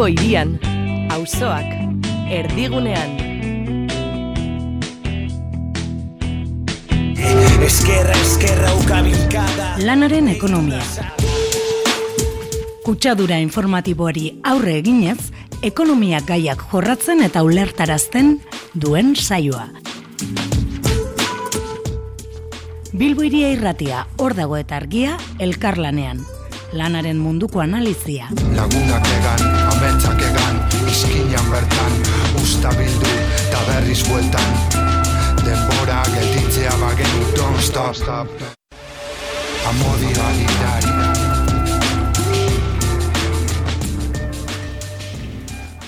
Bilbo irian, auzoak, erdigunean. Eskerra, eskerra, ukabilkada Lanaren ekonomia. Kutsadura informatiboari aurre eginez, ekonomia gaiak jorratzen eta ulertarazten duen saioa. Bilbo iria irratia, hor dago eta argia, elkarlanean. Lanaren munduko analizia. Lagunak egan, ametsak egan, izkinan bertan, usta bildu, eta berriz bueltan. Denbora gelditzea bagenu, don't stop, stop. Amodi balidari.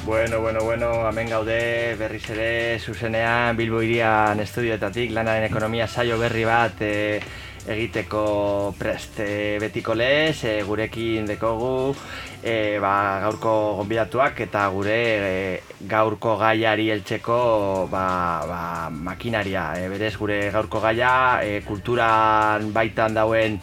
Bueno, bueno, bueno, hemen gaude berriz ere zuzenean Bilbo irian estudioetatik lanaren ekonomia saio berri bat e, egiteko prest e, betiko lez, e, gurekin dekogu e, ba, gaurko gonbidatuak eta gure e, gaurko gaiari heltzeko ba, ba, makinaria. E, berez gure gaurko gaia e, kulturan baitan dauen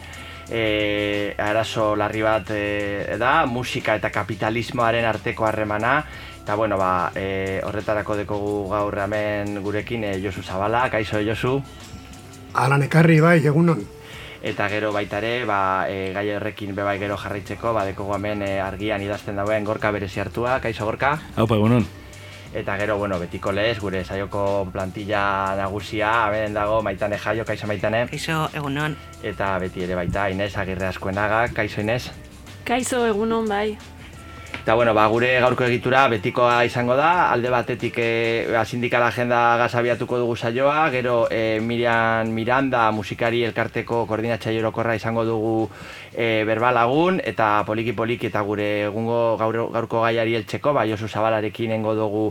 e, arazo larri bat e, da, musika eta kapitalismoaren arteko harremana, eta bueno, ba, e, horretarako dekogu gaur hemen gurekin e, Josu Zabala, kaixo Josu, Alan ekarri bai, egunon. eta gero baita ere, ba, e, gai horrekin bebai gero jarraitzeko, ba, dekogu hemen e, argian idazten dauen gorka berezi hartua, kaixo gorka, Haupa, egunon. eta gero, bueno, betiko lez, gure saioko plantilla nagusia, hemen dago maitane jaio, kaixo maitane, Kaixo, egunon. eta beti ere baita Inez Agirre Azkuenaga, kaixo Inez. Kaixo egunon bai. Eta bueno, ba, gure gaurko egitura betikoa izango da, alde batetik e, ba, sindikal agenda gazabiatuko dugu saioa, gero e, Miriam Miranda musikari elkarteko koordinatzaile orokorra izango dugu e, berbalagun, eta poliki poliki eta gure egungo gaur, gaurko gaiari heltzeko, ba, Josu Zabalarekin engo dugu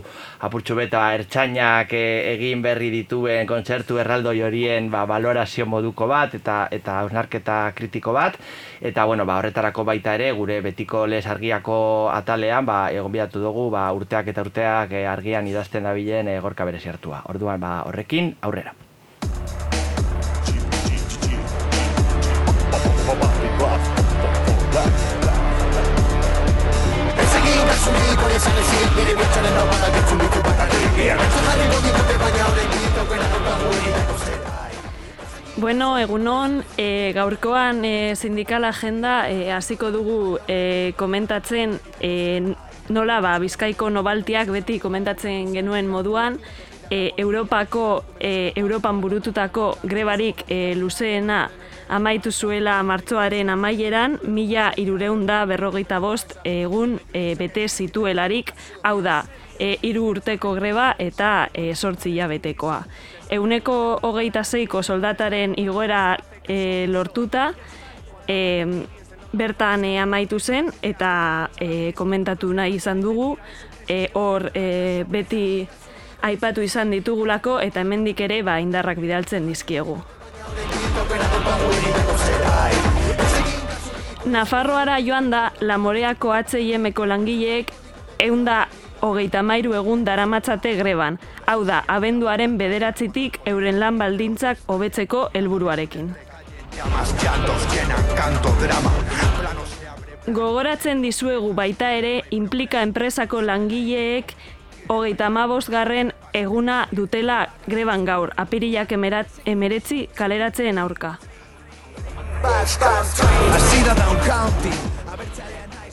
apurtxu beta ertxainak e, egin berri dituen kontzertu erraldoi horien ba, valorazio moduko bat, eta eta hausnarketa kritiko bat, eta bueno, ba, horretarako baita ere, gure betiko les argiako atalean, ba, egon bidatu dugu, ba, urteak eta urteak e, argian idazten dabilen e, gorka hartua. Orduan, ba, horrekin, aurrera. Bueno, egunon, e, gaurkoan e, sindikal agenda e, hasiko dugu e, komentatzen e, nola ba, Bizkaiko nobaltiak beti komentatzen genuen moduan, e, Europako, e, Europan burututako grebarik e, luzeena amaitu zuela martxoaren amaieran, mila irureunda berrogeita bost egun e, bete zituelarik, hau da, e, iru urteko greba eta e, sortzi betekoa. Euneko hogeita zeiko soldataren igoera e, lortuta, e, bertan e, amaitu zen eta e, komentatu nahi izan dugu, e, hor e, beti aipatu izan ditugulako eta hemendik ere ba indarrak bidaltzen dizkiegu. Nafarroara joan da Lamoreako H&M-ko langileek eunda hogeita mairu egun daramatzate greban. Hau da, abenduaren bederatzitik euren lan baldintzak hobetzeko helburuarekin. Gogoratzen dizuegu baita ere, implika enpresako langileek hogeita garren eguna dutela greban gaur, apirilak emerat, emeretzi kaleratzeen aurka.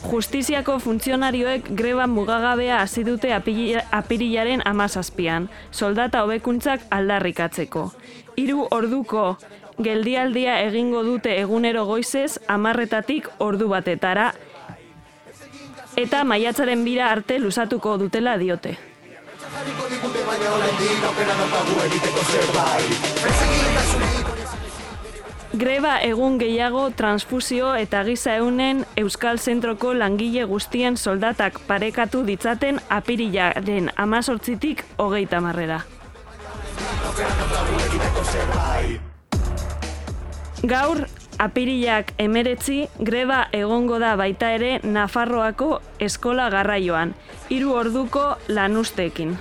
Justiziako funtzionarioek greba mugagabea hasi dute apiri- apirilaren amazazpian, soldata hobekuntzak aldarrikatzeko. Hiru orduko geldialdia egingo dute egunero goizez amarretatik ordu batetara, eta maiatzaren bira arte luzatuko dutela diote. Greba egun gehiago transfusio eta giza eunen Euskal Zentroko langile guztien soldatak parekatu ditzaten apirilaren amazortzitik hogeita marrera. Gaur, apirilak emeretzi, greba egongo da baita ere Nafarroako eskola garraioan, hiru orduko lanustekin.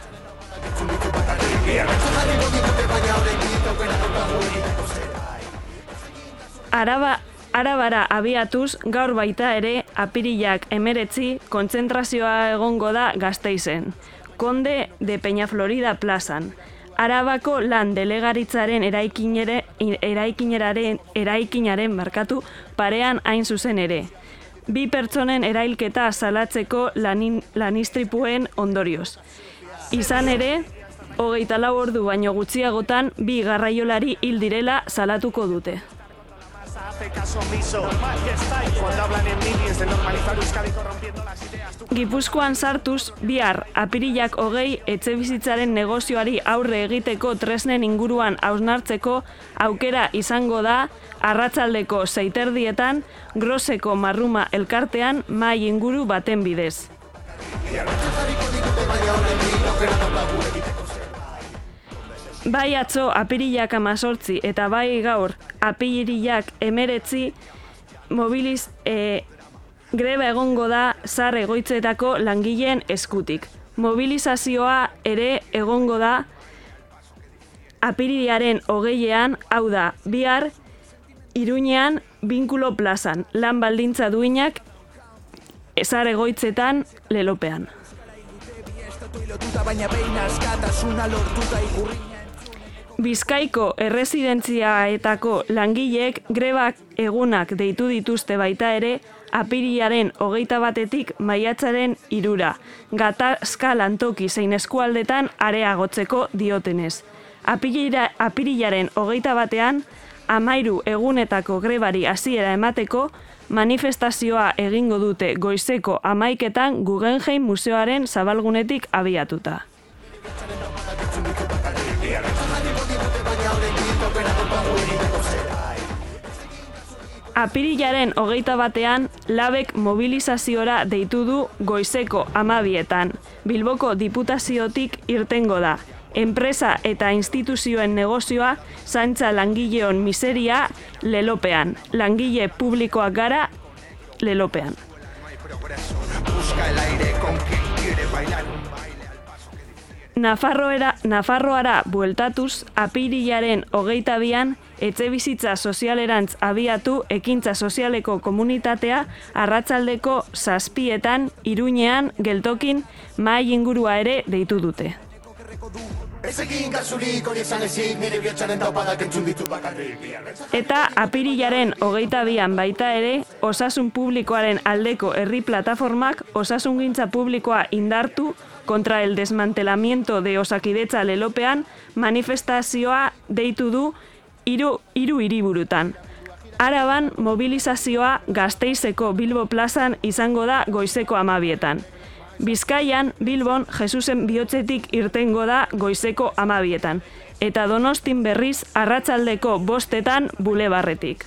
Araba, Arabara abiatuz, gaur baita ere, apirilak emeretzi, kontzentrazioa egongo da gazteizen. Konde de Peña Florida plazan. Arabako lan delegaritzaren eraikinere, eraikineraren, eraikinaren markatu parean hain zuzen ere. Bi pertsonen erailketa salatzeko lanin, lanistripuen ondorioz. Izan ere, hogeita lau ordu baino gutxiagotan bi garraiolari hil direla salatuko dute. Gipuzkoan sartuz, bihar, apirilak hogei etxe bizitzaren negozioari aurre egiteko tresnen inguruan hausnartzeko aukera izango da arratsaldeko zeiterdietan groseko marruma elkartean mai inguru baten bidez. Bai atzo apirilak amazortzi eta bai gaur apirilak emeretzi mobiliz e, greba egongo da zar egoitzetako langileen eskutik. Mobilizazioa ere egongo da apirilearen hogeian, hau da, bihar, iruñean, binkulo plazan, lan baldintza duinak, zar egoitzetan, lelopean. igurriña. Bizkaiko erresidentziaetako langileek grebak egunak deitu dituzte baita ere apirilaren hogeita batetik maiatzaren irura, gatazka lantoki zein eskualdetan areagotzeko diotenez. Apirila, apirilaren hogeita batean, amairu egunetako grebari hasiera emateko, manifestazioa egingo dute goizeko amaiketan Guggenheim Museoaren zabalgunetik abiatuta. Apirilaren hogeita batean, labek mobilizaziora deitu du goizeko amabietan. Bilboko diputaziotik irtengo da. Enpresa eta instituzioen negozioa zaintza langileon miseria lelopean. Langile publikoak gara lelopean. Nafarroera, Nafarroara bueltatuz, apirilaren hogeita bian, etxe bizitza sozialerantz abiatu ekintza sozialeko komunitatea arratsaldeko zazpietan, iruñean, geltokin, mai ingurua ere deitu dute. Eta apirilaren hogeita bian baita ere, osasun publikoaren aldeko herri plataformak osasungintza publikoa indartu kontra el desmantelamiento de osakidetza lelopean manifestazioa deitu du hiru hiru hiriburutan. Araban mobilizazioa Gasteizeko Bilbo plazan izango da goizeko amabietan. Bizkaian, Bilbon, Jesusen bihotzetik irtengo da goizeko amabietan. Eta donostin berriz, arratsaldeko bostetan bulebarretik.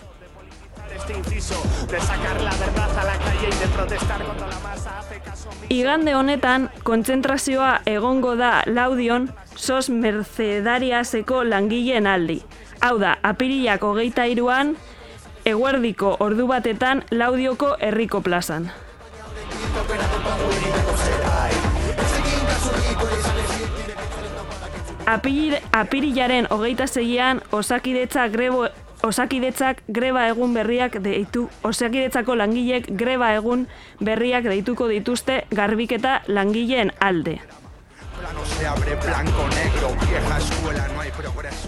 Igande honetan, kontzentrazioa egongo da laudion, sos mercedariaseko langileen aldi. Hau da, apirilak hogeita iruan, eguerdiko ordu batetan laudioko herriko plazan. Apir, apirilaren hogeita zeian osakidetza grebo Osakidetzak greba egun berriak deitu, osakidetzako langilek greba egun berriak deituko dituzte garbiketa langileen alde. plano se abre blanco, negro, vieja escuela, no hay progreso.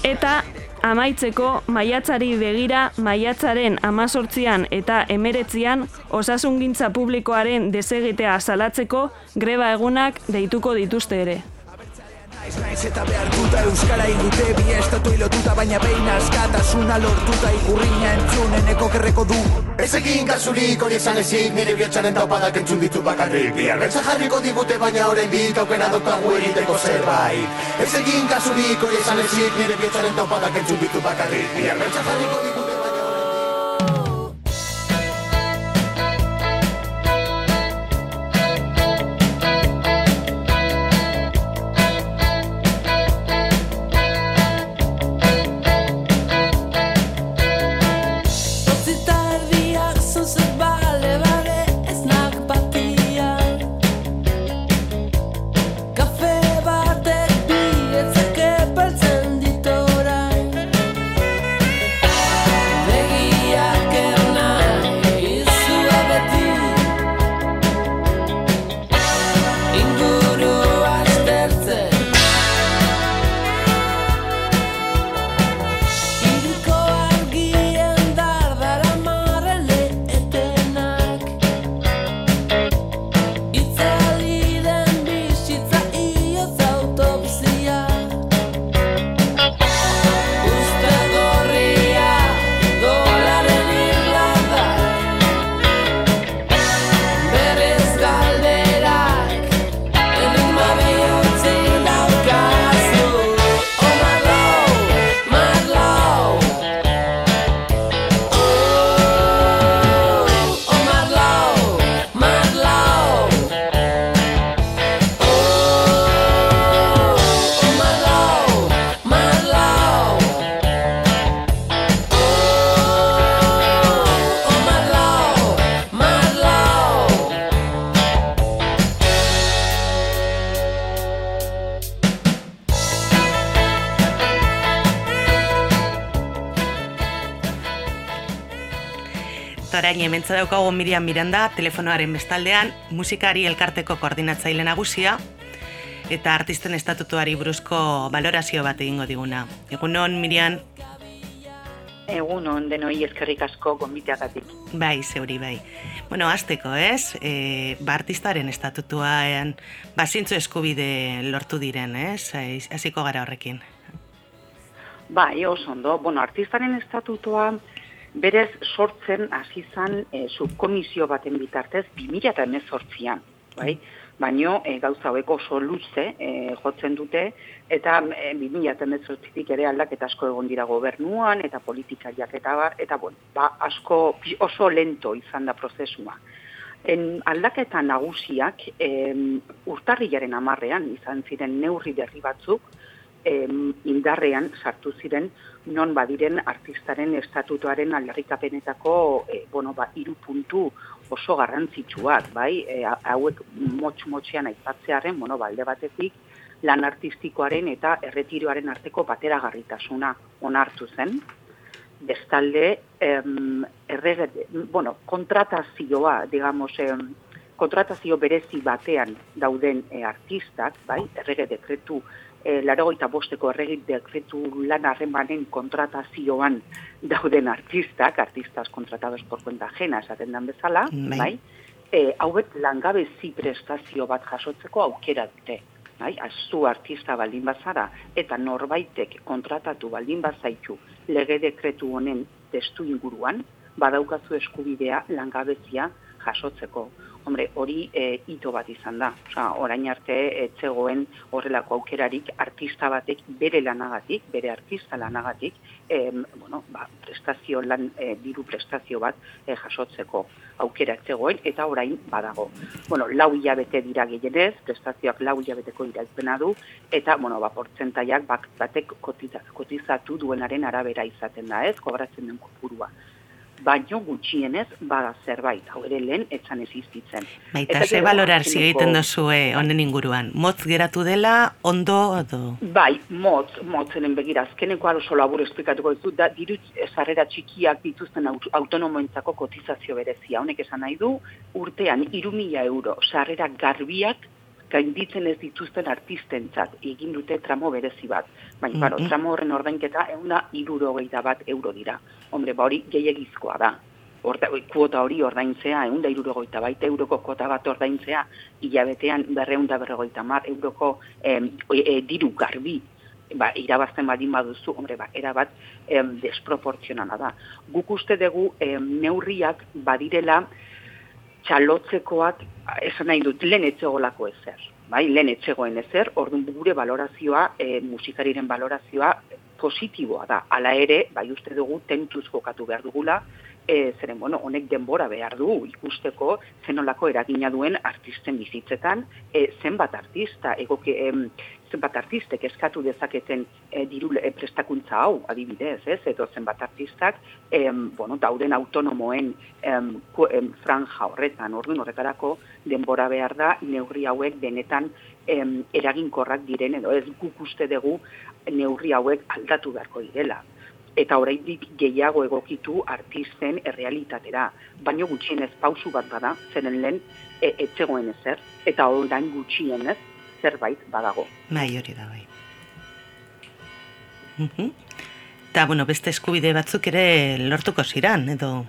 Eta amaitzeko maiatzari begira maiatzaren amazortzian eta emeretzian osasungintza publikoaren desegitea salatzeko greba egunak deituko dituzte ere. Naiz naiz eta behartuta Euskara indute bi estatu lotuta baina behin askatasuna lortuta igurriña entzuneneko kerreko du. Ez egin kasurik hori esan ezik nire bihotzaren taupadak entzun ditu bakarrik. Biarretza jarriko digute baina oraindik aukera daukagu egiteko zerbait. Ez egin kasurik hori esan ezik nire bihotzaren taupadak entzun ditu bakarrik. Biarretza jarriko digute orain hementza daukago Miriam Miranda, telefonoaren bestaldean, musikari elkarteko koordinatzaile nagusia, eta artisten estatutuari buruzko valorazio bat egingo diguna. Egunon, Miriam, Egun on denoi eskerrik asko gonbiteagatik. bai, zeuri bai. Bueno, azteko, ez? E, ba, artistaren estatutuaen, ba, zintzu eskubide lortu diren, ez? Hasiko gara horrekin. Bai, oso ondo. Bueno, artistaren estatutoa berez sortzen hasi izan e, subkomisio baten bitartez 2018an, bai? Baino e, gauza hauek oso luze e, jotzen dute eta e, 2018tik ere aldaketa asko egon dira gobernuan eta politikariak eta bar eta bueno, ba, asko oso lento izan da prozesua. En aldaketa nagusiak em, urtarrilaren amarrean izan ziren neurri berri batzuk em, indarrean sartu ziren non badiren artistaren estatutuaren aldarrikapenetako e, bueno, ba, hiru puntu oso garrantzitsuak, bai, e, ha- hauek motx-motxean aipatzearen, bueno, balde batetik, lan artistikoaren eta erretiroaren arteko bateragarritasuna onartu zen. Bestalde, em, errege, bueno, kontratazioa, digamos, em, kontratazio berezi batean dauden e, artistak, bai, errege dekretu, e, larogeita bosteko errege dekretu lan harremanen kontratazioan dauden artistak, artistas contratados por cuenta ajena, esaten dan bezala, Bai. bai, e, hauek langabezi prestazio bat jasotzeko aukera dute. Bai, azu artista baldin bazara eta norbaitek kontratatu baldin bazaitu lege dekretu honen testu inguruan, badaukazu eskubidea langabezia jasotzeko. Hombre, hori e, hito bat izan da. Osea, orain arte etzegoen horrelako aukerarik artista batek bere lanagatik, bere artista lanagatik, em, bueno, ba, prestazio lan, e, diru prestazio bat e, jasotzeko aukera etzegoen, eta orain badago. Bueno, lau hilabete dira gehienez, prestazioak lau hilabeteko iraizpena du, eta, bueno, ba, portzentaiak bak, batek kotiza, kotizatu duenaren arabera izaten da, ez, kobratzen den kopurua. Baino gutxienez bada zerbait, hau ere lehen etzan existitzen. Baita, ze balorazio egiten duzue honen inguruan? Motz geratu dela, ondo, edo... Bai, motz, motzenen begira, azkeneko oso labur esplikatuko dizut, da diru sarrera txikiak dituzten aut- autonomoentzako kotizazio berezia. Honek esan nahi du, urtean iru mila euro sarrera garbiak gainditzen ez dituzten artistentzat egin dute tramo berezi bat. Baina, mm Mhm. tramo horren ordainketa euna irurogeita bat euro dira. Hombre, ba hori gehiagizkoa da. Orda, kuota hori ordaintzea, egun da irurogeita baita euroko kuota bat ordaintzea, hilabetean berreun da berrogeita mar euroko em, e, diru garbi ba, irabazten badin baduzu, hombre, ba, erabat em, desproportzionala da. Guk uste dugu em, neurriak badirela txalotzekoak, esan nahi dut, lehen etxegolako ezer. Bai, lehen etxegoen ezer, orduan gure valorazioa, e, musikariren valorazioa positiboa da. Hala ere, bai uste dugu, tentuz jokatu behar dugula, e, zeren, bueno, honek denbora behar du ikusteko zenolako eragina duen artisten bizitzetan, e, zenbat artista, egoke, em, zenbat artistek eskatu dezaketen e, diru e, prestakuntza hau, adibidez, ez, edo zenbat artistak, em, bueno, dauden autonomoen em, ku- em, franja horretan, orduan horretarako denbora behar da, neurri hauek benetan em, eraginkorrak diren, edo ez guk uste dugu neurri hauek aldatu beharko direla. Eta oraindik gehiago egokitu artisten errealitatera. Baino gutxienez pausu bat bada, zeren lehen e, etzegoen ezer, eta orain gutxienez zerbait badago. Bai, hori da, bai. Mhm. Eta, bueno, beste eskubide batzuk ere lortuko ziran, edo...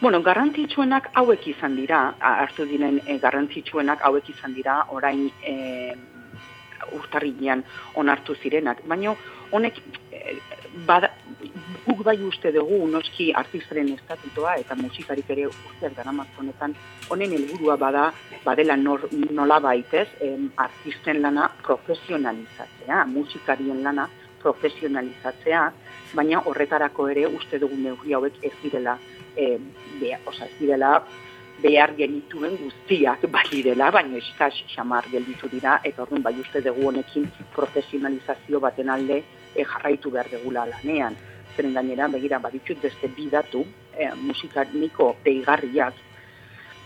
Bueno, garrantzitsuenak hauek izan dira, hartu diren e, garrantzitsuenak hauek izan dira orain e, urtarrilean onartu zirenak. Baina honek e, bada, guk bai uste dugu noski artistaren estatutoa eta musikarik ere urteak daramatz honetan honen helburua bada badela nor, nola baitez em, artisten lana profesionalizatzea, musikarien lana profesionalizatzea, baina horretarako ere uste dugu neurri hauek ez direla e, be, oza, ez direla behar genituen guztiak bai direla, baina eskas xamar gelditu dira, eta orduan bai uste dugu honekin profesionalizazio baten alde e, jarraitu behar degula lanean. Zeren gainera, begira, baditut beste bi datu, e, musikaniko deigarriak,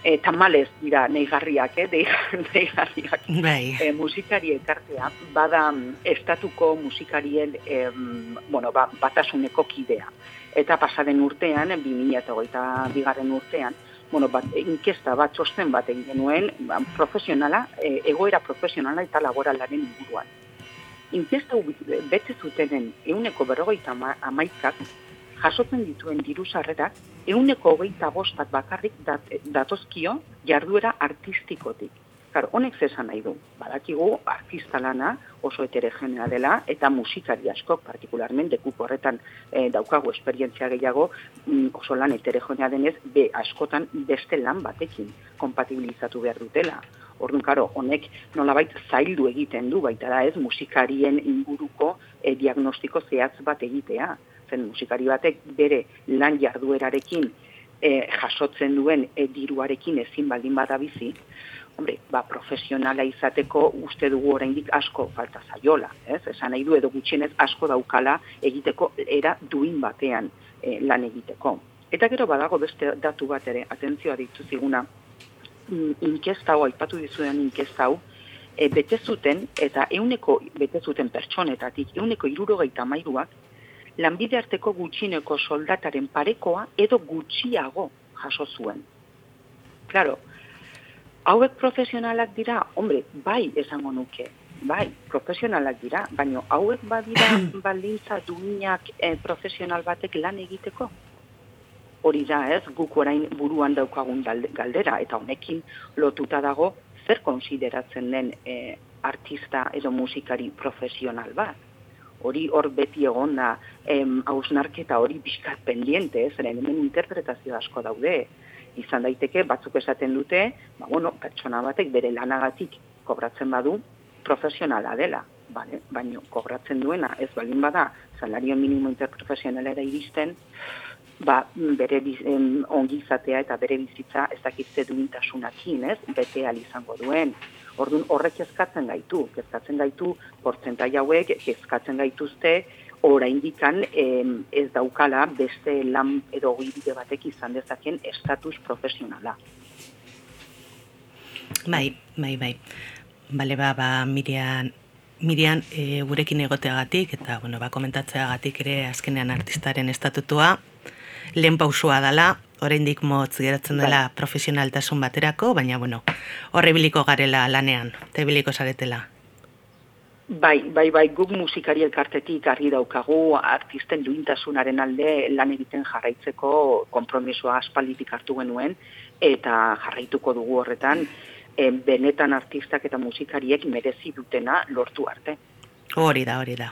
e, tamalez dira neigarriak, eh, dei- neigarriak. Bai. E, musikari elkartea, bada mm, estatuko musikarien em, bueno, ba, batasuneko kidea. Eta pasaren urtean, 2008 bigarren urtean, bueno, bat, inkesta bat, txosten bat egin genuen, ba, profesionala, e, egoera profesionala eta laboralaren inguruan. Inkesta hau bete zutenen euneko berrogeita ama- amaikak jasotzen dituen diru sarrerak euneko hogeita bostak bakarrik dat, datozkio jarduera artistikotik. Karo, honek zesan nahi du. Badakigu artista lana oso heterogenea dela eta musikari askok, partikularmente dekuko horretan eh, daukagu esperientzia gehiago, mm, oso lan heterogenea denez, be askotan beste lan batekin kompatibilizatu behar dutela. Orduan, karo, honek nolabait zaildu egiten du, baita da ez, musikarien inguruko eh, diagnostiko zehatz bat egitea. Zen musikari batek bere lan jarduerarekin eh, jasotzen duen eh, diruarekin ezin baldin bada bizi, hombre, ba, profesionala izateko uste dugu oraindik asko falta zaiola, ez? Esan nahi du edo gutxienez asko daukala egiteko era duin batean eh, lan egiteko. Eta gero badago beste datu bat ere, atentzioa ditzu ziguna, mm, inkesta hau, aipatu dizuen inkesta hau, e, bete zuten, eta euneko bete zuten pertsonetatik, euneko irurogeita mairuak, lanbide arteko gutxineko soldataren parekoa edo gutxiago jaso zuen. Claro, hauek profesionalak dira, hombre, bai esango nuke, bai, profesionalak dira, baina hauek badira baldintza duinak eh, profesional batek lan egiteko? Hori da ez, guk orain buruan daukagun galdera, eta honekin lotuta dago zer konsideratzen den eh, artista edo musikari profesional bat. Hori hor beti egon da hausnarketa hori bizkat pendiente, ez, zeren hemen interpretazio asko daude. Izan daiteke, batzuk esaten dute, ba, bueno, pertsona batek bere lanagatik kobratzen badu, profesionala dela. Bale, baino kobratzen duena ez baldin bada salario minimo interprofesionalera iristen, ba, bere ongizatea eta bere bizitza ez dakitze duintasunakin, ez, bete izango duen. Orduan horrek kezkatzen gaitu, kezkatzen gaitu portzentai hauek, kezkatzen gaituzte oraindikan em, ez daukala beste lan edo gibide batek izan dezaken estatus profesionala. Bai, bai, bai. Bale, ba, ba, Mirian, Mirian e, gurekin egoteagatik eta, bueno, ba, komentatzeagatik ere azkenean artistaren estatutua lehen pausua dela, oraindik motz geratzen dela profesionaltasun baterako, baina, bueno, horre biliko garela lanean, te biliko zaretela. Bai, bai, bai, guk musikari elkartetik argi daukagu artisten duintasunaren alde lan egiten jarraitzeko konpromisoa aspalditik hartu genuen eta jarraituko dugu horretan eh, benetan artistak eta musikariek merezi dutena lortu arte. Hori da, hori da.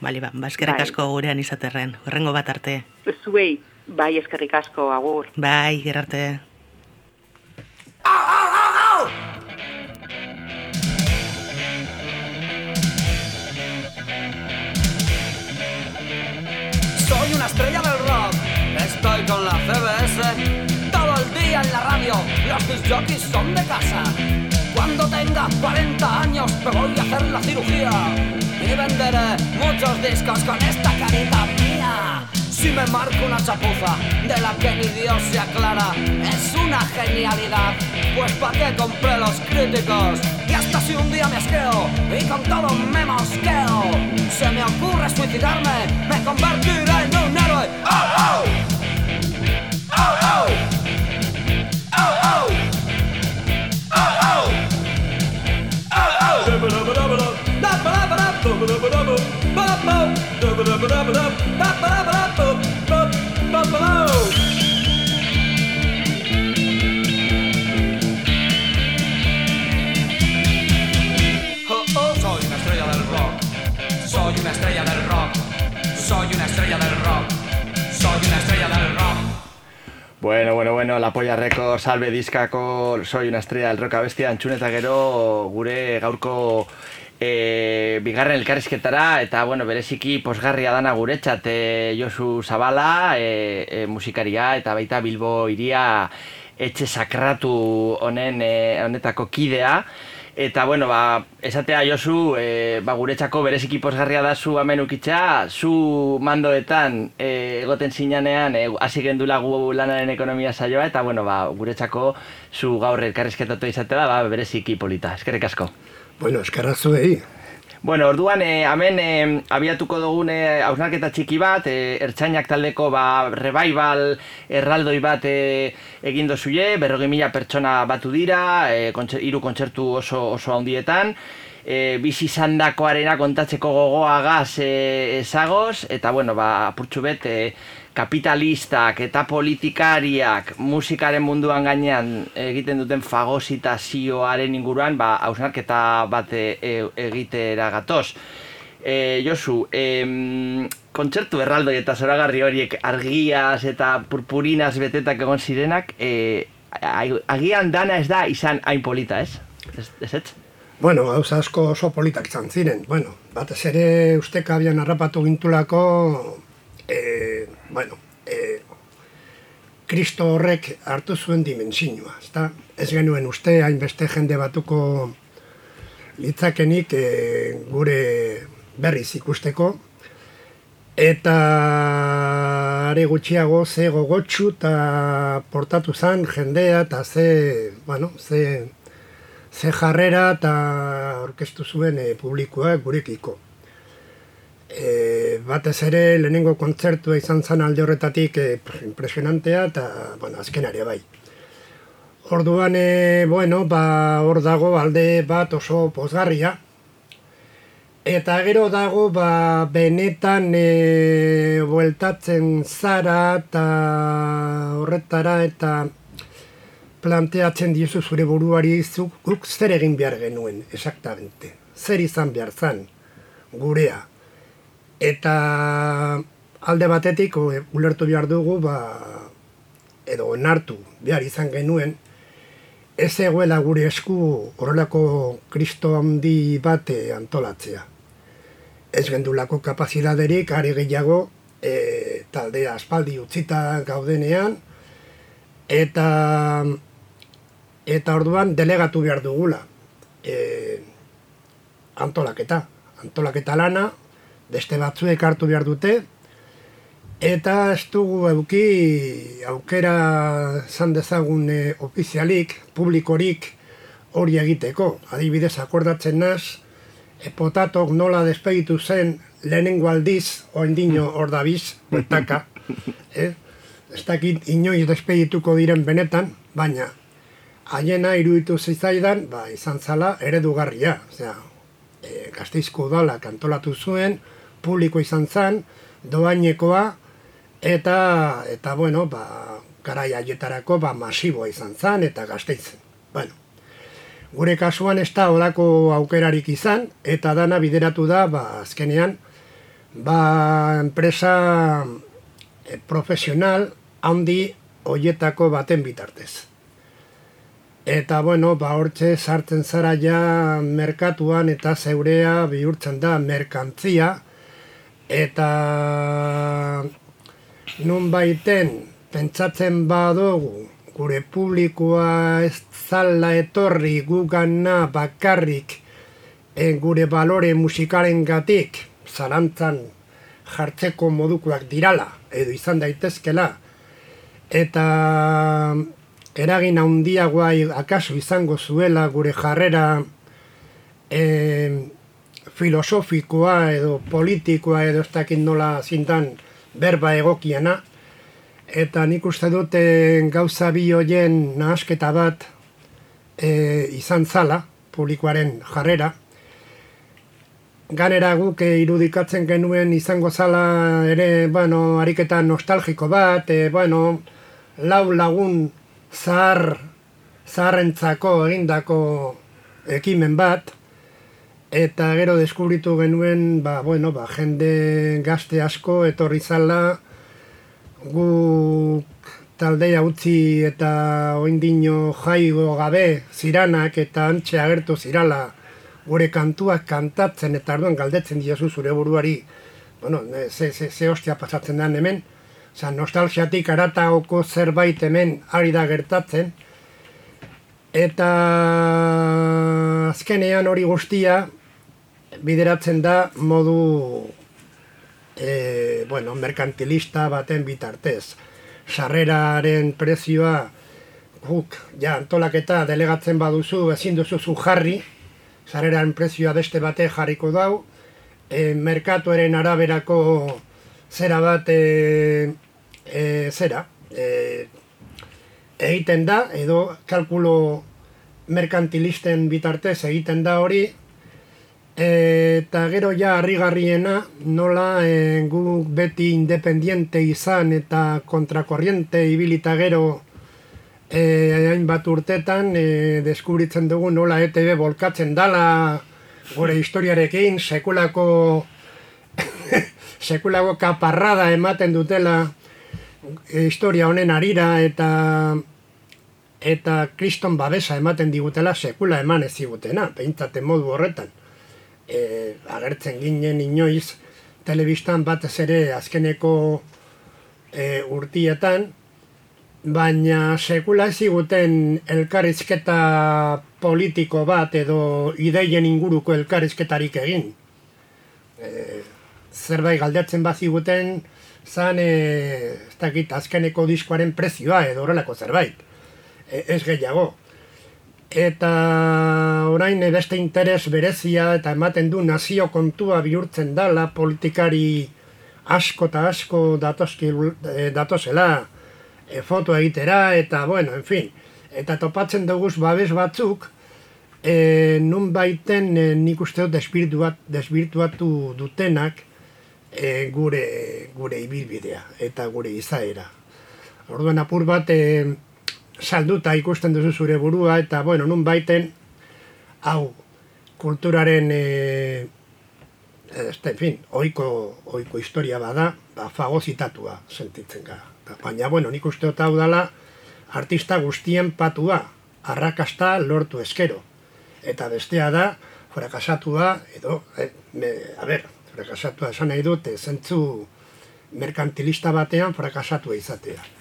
Bale, ba, ba, eskerrik Bai. asko gurean izaterren, horrengo bat arte. Zuei, bai eskerrik asko, agur. Bai, gerarte. Soy con la CBS. Todo el día en la radio, los disc jockeys son de casa. Cuando tenga 40 años me voy a hacer la cirugía y venderé muchos discos con esta carita mía. Si me marco una chapuza de la que ni Dios se aclara, es una genialidad. Pues pa' qué compré los críticos. Y hasta si un día me asqueo y con todo me mosqueo, se me ocurre suicidarme, me convertiré en un héroe. ¡Oh, oh! Soy una estrella del rock. Soy una estrella del rock. Bueno, bueno, bueno, La Polla Record, salve diskako Soy una estrella del rock abestia entzun eta gero gure gaurko e, bigarren elkarrizketara eta bueno, bereziki posgarria dana guretzat e, Josu Zabala, e, e, musikaria eta baita Bilbo iria etxe sakratu honen e, honetako kidea Eta, bueno, ba, esatea Josu, e, ba, guretzako bereziki posgarria da zu hemen ukitza, zu mandoetan e, egoten zinanean, e, hasi gendula gu lanaren ekonomia saioa, eta, bueno, ba, guretzako zu gaur elkarrizketatu izatea da, ba, bereziki polita. Eskerrik asko. Bueno, eskerra zuei. Bueno, orduan, e, hemen e, abiatuko dugun e, hausnarketa txiki bat, e, ertzainak taldeko ba, revival erraldoi bat e, egin dozuie, berrogi mila pertsona batu dira, e, kontser, iru kontzertu oso, oso handietan, e, bizi zandakoarena kontatzeko gogoa gaz e, ezagoz, eta bueno, ba, apurtxu bet, e, kapitalistak eta politikariak musikaren munduan gainean egiten duten fagositazioaren inguruan ba, hausnarketa bat e, e, egitera gatoz. E, Josu, e, kontzertu erraldoi eta zoragarri horiek argiaz eta purpurinaz betetak egon zirenak, e, agian dana ez da izan hain polita, ez? Ez, ez, ez? Bueno, gauza asko oso politak izan ziren. Bueno, batez ere usteka abian harrapatu gintulako e, bueno, e, Kristo horrek hartu zuen dimensioa, ezta? Ez genuen uste hainbeste jende batuko litzakenik e, gure berriz ikusteko eta are gutxiago ze gogotsu eta portatu zen jendea eta ze, bueno, ze, ze jarrera eta orkestu zuen e, publikoa gurekiko e, batez ere lehenengo kontzertua izan zen alde horretatik e, impresionantea eta bueno, azkenare bai. Orduan, e, bueno, ba, hor dago alde bat oso pozgarria. Eta gero dago, ba, benetan e, bueltatzen zara eta horretara eta planteatzen diozu zure buruari zuk, guk zer egin behar genuen, exactamente. Zer izan behar zan, gurea eta alde batetik ulertu behar dugu ba, edo onartu behar izan genuen ez egoela gure esku horrelako kristo handi bate antolatzea. Ez gendulako kapazidaderik ari gehiago e, taldea aspaldi utzita gaudenean eta eta orduan delegatu behar dugula e, antolaketa. Antolaketa lana, beste batzuek hartu behar dute, eta ez dugu euki aukera zan dezagun e, ofizialik, publikorik hori egiteko. Adibidez, akordatzen naz, e, potatok nola despegitu zen lehenengo aldiz, oen dino hor dabiz, bueltaka. Eh? Ez dakit inoiz despegituko diren benetan, baina haiena iruditu zitzaidan, ba, izan zala eredugarria. Osea, e, gazteizko udala kantolatu zuen, publiko izan zen, doainekoa, eta, eta bueno, ba, garai aietarako ba, masiboa izan zen, eta gazteitzen. Bueno, gure kasuan ez da horako aukerarik izan, eta dana bideratu da, ba, azkenean, ba, enpresa e, profesional handi hoietako baten bitartez. Eta, bueno, ba, hortze sartzen zara ja merkatuan eta zeurea bihurtzen da merkantzia, eta nun baiten pentsatzen badugu gure publikoa ez zala etorri gugana bakarrik en gure balore musikaren gatik zalantzan jartzeko modukoak dirala edo izan daitezkela eta eragin handiagoa akaso izango zuela gure jarrera eh, filosofikoa edo politikoa edo ez dakit nola zintan berba egokiana. Eta nik uste dute gauza bi hoien nahasketa bat e, izan zala, publikoaren jarrera. Ganera guk irudikatzen genuen izango zala ere, bueno, ariketa nostalgiko bat, e, bueno, lau lagun zahar, zaharrentzako egindako ekimen bat, Eta gero deskubritu genuen, ba, bueno, ba, jende gazte asko etorri zala, gu taldea utzi eta oindino jaigo gabe ziranak eta antxe agertu zirala. Gure kantuak kantatzen eta arduan galdetzen diozu zure buruari, bueno, ze, ze, ze ostia pasatzen den hemen, Osa, nostalgiatik arataoko zerbait hemen ari da gertatzen, eta azkenean hori guztia bideratzen da modu e, bueno, merkantilista baten bitartez. Sarreraren prezioa guk ja antolaketa delegatzen baduzu ezin duzu zu jarri, sarreraren prezioa beste bate jarriko dau, e, merkatuaren araberako zera bat e, e, zera, e, egiten da, edo kalkulo merkantilisten bitartez egiten da hori, eta gero ja harrigarriena nola e, gu beti independiente izan eta kontrakorriente ibilita gero e, hainbat urtetan e, deskubritzen dugu nola ETV bolkatzen dala gure historiarekin sekulako sekulako kaparrada ematen dutela historia honen arira eta eta kriston babesa ematen digutela sekula eman ez digutena, peintzate modu horretan e, agertzen ginen inoiz telebistan batez ere azkeneko e, urtietan, baina sekula eziguten elkarrizketa politiko bat edo ideien inguruko elkarrizketarik egin. E, zerbait galdetzen baziguten zan e, ez dakit azkeneko diskoaren prezioa edo horrelako zerbait. E, ez gehiago eta orain beste interes berezia eta ematen du nazio kontua bihurtzen dala politikari asko eta asko datoski, e, datozela e, foto egitera eta bueno, en fin, eta topatzen duguz babes batzuk e, nun baiten e, nik uste dut desbirtuatu dutenak e, gure, gure ibilbidea eta gure izaera. Orduan apur bat e, salduta ikusten duzu zure burua eta bueno, nun baiten hau kulturaren e, este, en fin, oiko, oiko historia bada, ba, fagozitatua sentitzen gara. Baina, bueno, nik uste hau dala artista guztien patua, arrakasta lortu eskero. Eta bestea da, frakasatua, edo, eh, me, a ber, frakasatua esan nahi dute, zentzu merkantilista batean frakasatua izatea.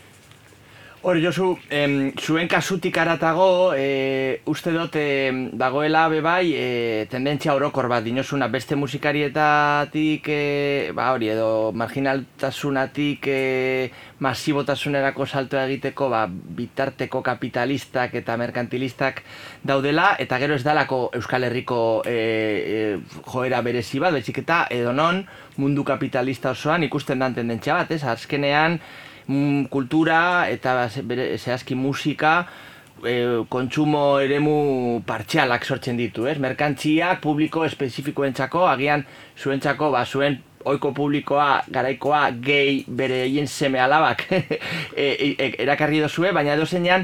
Hor, Josu, em, zuen kasutik aratago, e, uste dut e, dagoela bebai, e, tendentzia orokor bat, dinozuna, beste musikarietatik, e, ba hori, edo marginaltasunatik e, masibotasunerako salto egiteko, ba, bitarteko kapitalistak eta merkantilistak daudela, eta gero ez dalako Euskal Herriko e, e, joera berezi bat, betxik eta edo non mundu kapitalista osoan ikusten dan tendentzia bat, ez, azkenean, kultura eta zehazki musika e, kontsumo eremu partxialak sortzen ditu, ez? Merkantziak publiko espezifikoentzako, agian zuentzako, ba, zuen oiko publikoa, garaikoa, gehi bere egin seme alabak e, e, e, erakarri dozue, baina edo zeinan,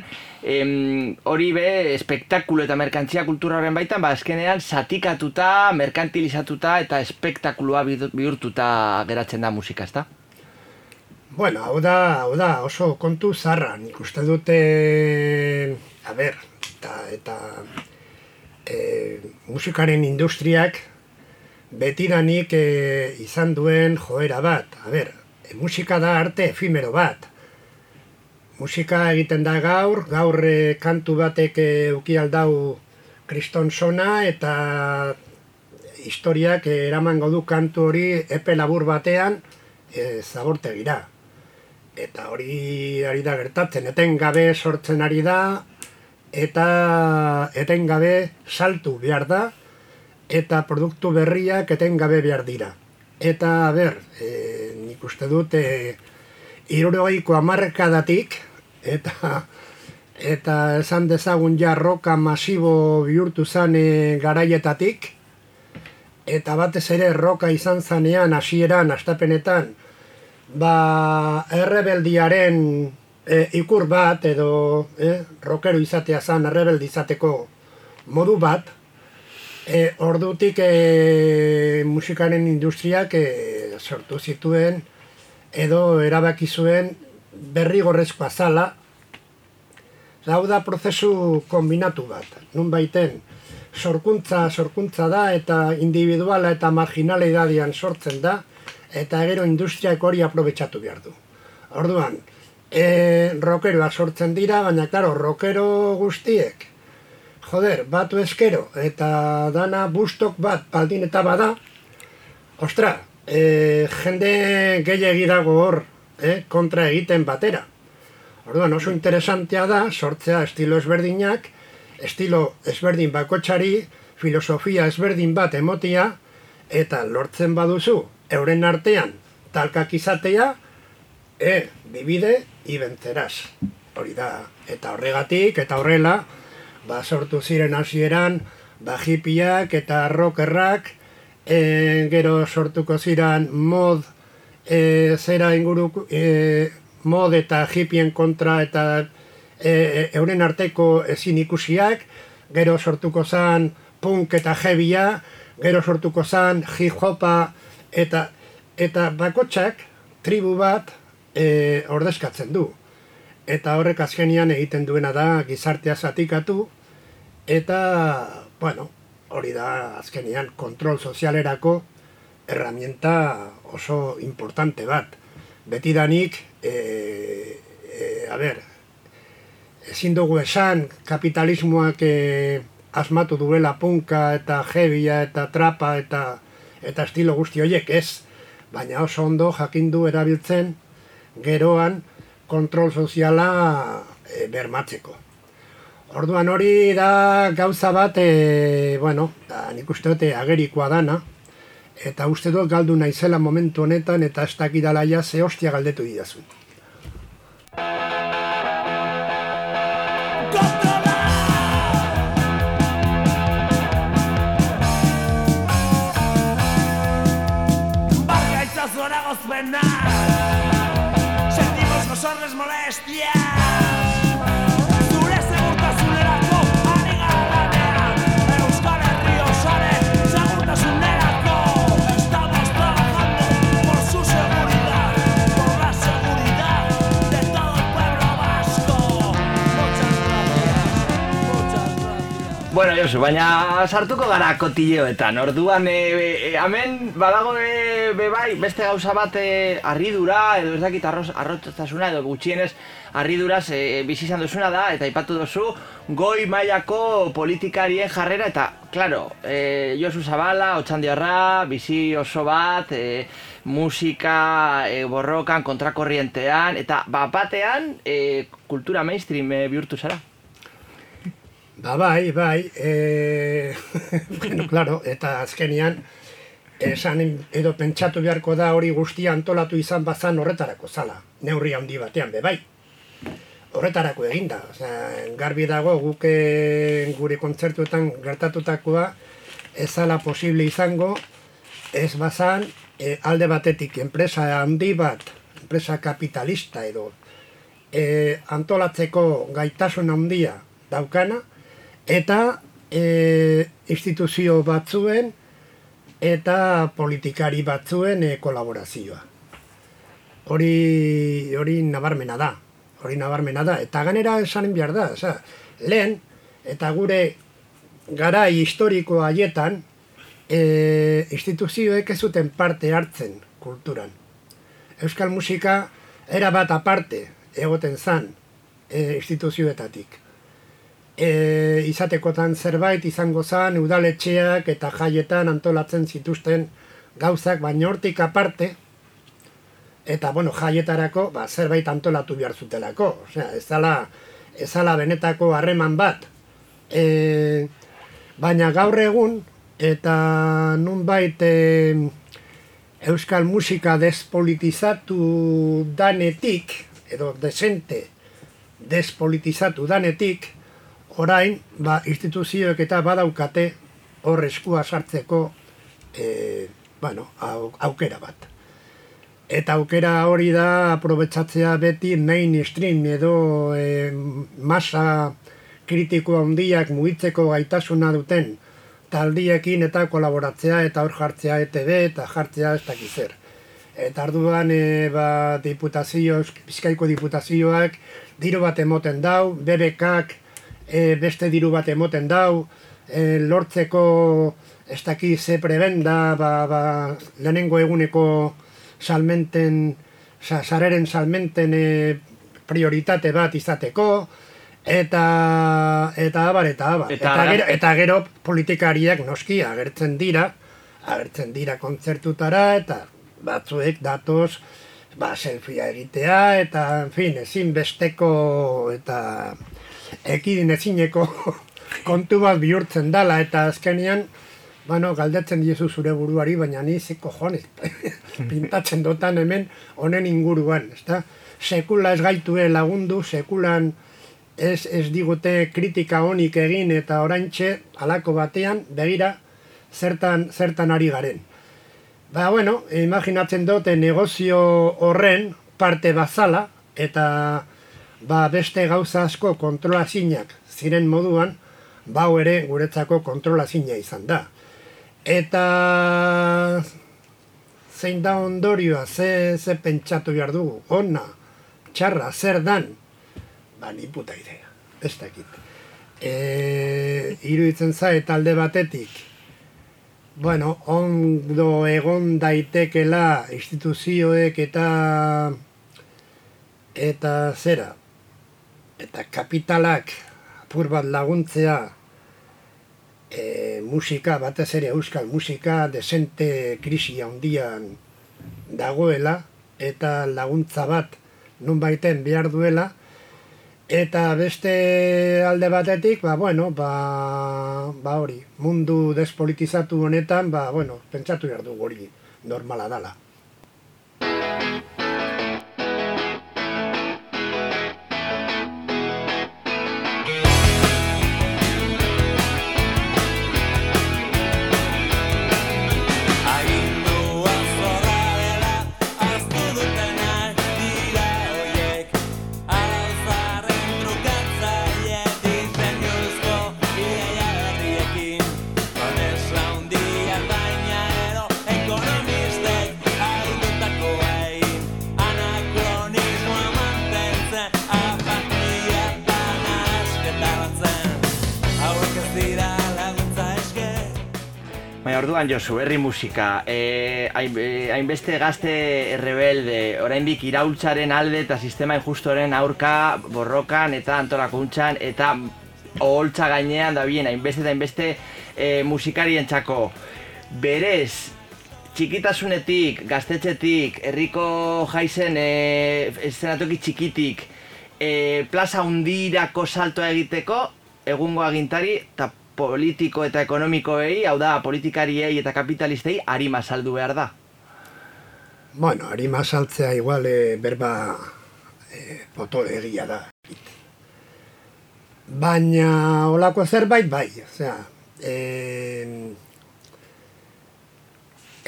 hori be, espektakulo eta merkantzia kultura horren baitan, ba, eskenean, satikatuta, merkantilizatuta eta espektakuloa bihurtuta geratzen da musika, ezta? Bueno, hau da, hau da, oso kontu zarra, nik uste dute, a ber, eta, eta e, musikaren industriak betidanik e, izan duen joera bat. A ber, e, musika da arte efimero bat. Musika egiten da gaur, gaur e, kantu batek e, uki aldau kriston sona eta historiak e, eramango du kantu hori epe labur batean e, zabortegira eta hori ari da gertatzen, etengabe sortzen ari da, eta etengabe saltu behar da, eta produktu berriak etengabe behar dira. Eta, ber, e, nik uste dut, e, irurogeiko amarkadatik, eta eta esan dezagun ja roka masibo bihurtu zane garaietatik, eta batez ere roka izan zanean hasieran astapenetan, ba, errebeldiaren e, ikur bat edo e, rokero izatea zan errebeldi izateko modu bat, e, ordutik e, musikaren industriak e, sortu zituen edo erabaki zuen berri gorrezkoa zala, hau da prozesu kombinatu bat, nun baiten, sorkuntza, sorkuntza da eta individuala eta marginalidadian sortzen da, eta gero industriak hori aprobetsatu behar du. Orduan, e, rokeroa sortzen dira, baina, klaro, rokero guztiek, joder, batu eskero, eta dana bustok bat baldin eta bada, ostra, e, jende gehiagi dago hor, e, kontra egiten batera. Orduan oso interesantea da, sortzea estilo ezberdinak, estilo ezberdin bakotxari, filosofia ezberdin bat emotia, eta lortzen baduzu, euren artean, talkak izatea, e, bibide, ibentzeraz. Hori da, eta horregatik, eta horrela, ba, sortu ziren hasieran, ba, hipiak eta rockerrak, e, gero sortuko ziren mod, e, zera inguru, e, mod eta hipien kontra eta e, e, euren arteko ezin ikusiak, gero sortuko zan punk eta heavya, gero sortuko zan hip hopa eta eta bakotxak tribu bat e, ordezkatzen du. Eta horrek azkenian egiten duena da gizartea zatikatu eta, bueno, hori da azkenian kontrol sozialerako herramienta oso importante bat. Betidanik, e, e, a ber, ezin dugu esan kapitalismoak e, asmatu duela punka eta jebia eta trapa eta eta estilo guzti horiek ez, baina oso ondo jakindu erabiltzen geroan kontrol soziala e, bermatzeko. Orduan hori da gauza bat, e, bueno, da, nik uste dute agerikoa dana, eta uste dut galdu naizela momentu honetan, eta ez dakidala ja ze hostia galdetu idazun. Bueno, Josu, baina sartuko gara kotilleoetan. Orduan, e, e, hemen badago e, be bai, beste gauza bat e, arridura, edo ez dakit arroz, arrotzasuna, edo gutxienez arriduraz e, bizi izan duzuna da, eta aipatu duzu, goi mailako politikarien jarrera, eta, claro, e, Josu Zabala, Otxandiarra, bizi oso bat, e, musika e, borrokan, kontrakorrientean, eta bat batean, e, kultura mainstream e, bihurtu zara. Ba, bai, bai, e... bueno, claro, eta azkenian, esan edo pentsatu beharko da hori guztia antolatu izan bazan horretarako zala, neurri handi batean, be bai. Horretarako eginda, osea, garbi dago guk eh, gure kontzertuetan gertatutakoa ez zala posible izango, ez bazan eh, alde batetik enpresa handi bat, enpresa kapitalista edo, eh, antolatzeko gaitasun handia daukana, eta e, instituzio batzuen eta politikari batzuen e, kolaborazioa. Hori, hori nabarmena da, hori nabarmena da, eta ganera esanen behar da, oza, lehen, eta gure garai historiko haietan, e, instituzioek ez zuten parte hartzen kulturan. Euskal musika era bat aparte egoten zan e, instituzioetatik e, izatekotan zerbait izango zen udaletxeak eta jaietan antolatzen zituzten gauzak, baina hortik aparte, eta bueno, jaietarako ba, zerbait antolatu behar zutelako. Osea, ez dala, ez dala benetako harreman bat. E, baina gaur egun, eta nunbait e, euskal musika despolitizatu danetik, edo desente despolitizatu danetik, orain, ba, instituzioek eta badaukate hor eskua sartzeko e, bueno, au, aukera bat. Eta aukera hori da aprobetsatzea beti mainstream edo e, masa kritiko handiak mugitzeko gaitasuna duten taldiekin eta kolaboratzea eta hor jartzea ETV eta jartzea ez dakiz zer. Eta arduan e, ba, diputazio, bizkaiko diputazioak diru bat emoten dau, BBKak e, beste diru bat emoten dau, e, lortzeko ez daki ze prebenda, ba, ba, lehenengo eguneko salmenten, sa, sareren salmenten e, prioritate bat izateko, Eta, eta abar, eta abar. Eta Eta, gero, eta gero politikariak noski agertzen dira, agertzen dira kontzertutara, eta batzuek datoz, ba, selfia egitea, eta, en fin, ezinbesteko, eta ekidin ezineko kontu bat bihurtzen dala, eta azkenean, bueno, galdetzen diezu zure buruari, baina ni ze cojones pintatzen dotan hemen honen inguruan, ezta? Sekula ez gaitue lagundu, sekulan ez, ez digute kritika honik egin eta oraintxe halako batean begira zertan, zertan ari garen. Ba, bueno, imaginatzen dute negozio horren parte bazala eta ba, beste gauza asko kontrolazinak ziren moduan, bau ere guretzako kontrolazina izan da. Eta zein da ondorioa, ze, ze pentsatu behar dugu, ona, txarra, zer dan, ba, ni puta idea, ez dakit. E, iruditzen zait alde batetik, bueno, ondo egon daitekela instituzioek eta eta zera, eta kapitalak apur bat laguntzea e, musika, batez ere euskal musika, desente krisi handian dagoela, eta laguntza bat nun baiten behar duela, eta beste alde batetik, ba, bueno, ba, ba hori, mundu despolitizatu honetan, ba, bueno, pentsatu behar du hori normala dala. Orduan Josu, herri musika, eh, hainbeste gazte rebelde, oraindik iraultzaren alde eta sistema injustoren aurka borrokan eta antolakuntzan eta oholtza gainean da bien, hainbeste eta hainbeste eh, musikarientzako. Berez, txikitasunetik, gaztetxetik, herriko jaizen e, eszenatoki txikitik, e, plaza hundirako saltoa egiteko, egungo agintari eta politiko eta ekonomikoei, hau da, politikariei eta kapitalistei, arima saldu behar da. Bueno, harima saltzea igual e, berba e, poto egia da. Baina olako zerbait bai, osea, e,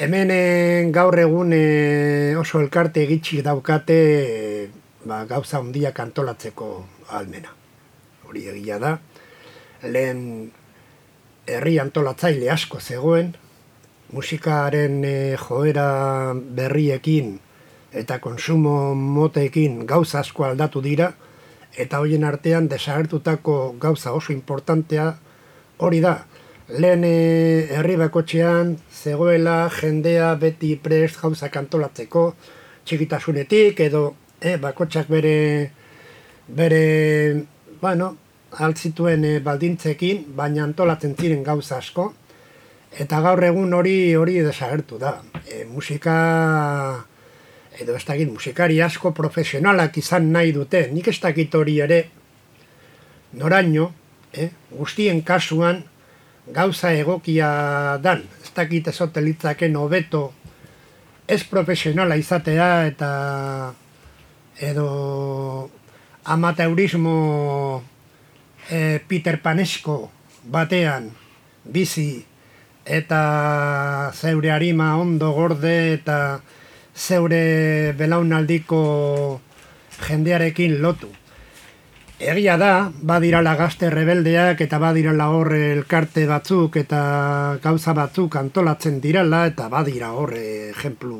hemen eh, gaur egun oso elkarte egitxik daukate ba, gauza handiak antolatzeko almena. Hori egia da. Lehen herri antolatzaile asko zegoen, musikaren eh, joera berriekin eta konsumo moteekin gauza asko aldatu dira, eta hoien artean desagertutako gauza oso importantea hori da. Lehen eh, herri bakotxean zegoela jendea beti prest gauzak antolatzeko txikitasunetik edo eh, bakotxak bere bere bueno, altzituen eh, baldintzekin, baina antolatzen ziren gauza asko, eta gaur egun hori hori desagertu da. E, musika, edo ez dakit, musikari asko profesionalak izan nahi dute, nik ez dakit hori ere, noraino, eh, guztien kasuan, gauza egokia dan, ez dakit ezote litzaken hobeto, ez profesionala izatea eta edo amateurismo e, Peter Panesko batean bizi eta zeure harima ondo gorde eta zeure belaunaldiko jendearekin lotu. Egia da, badirala gazte rebeldeak eta badirala hor elkarte batzuk eta gauza batzuk antolatzen dirala eta badira hor ejemplu,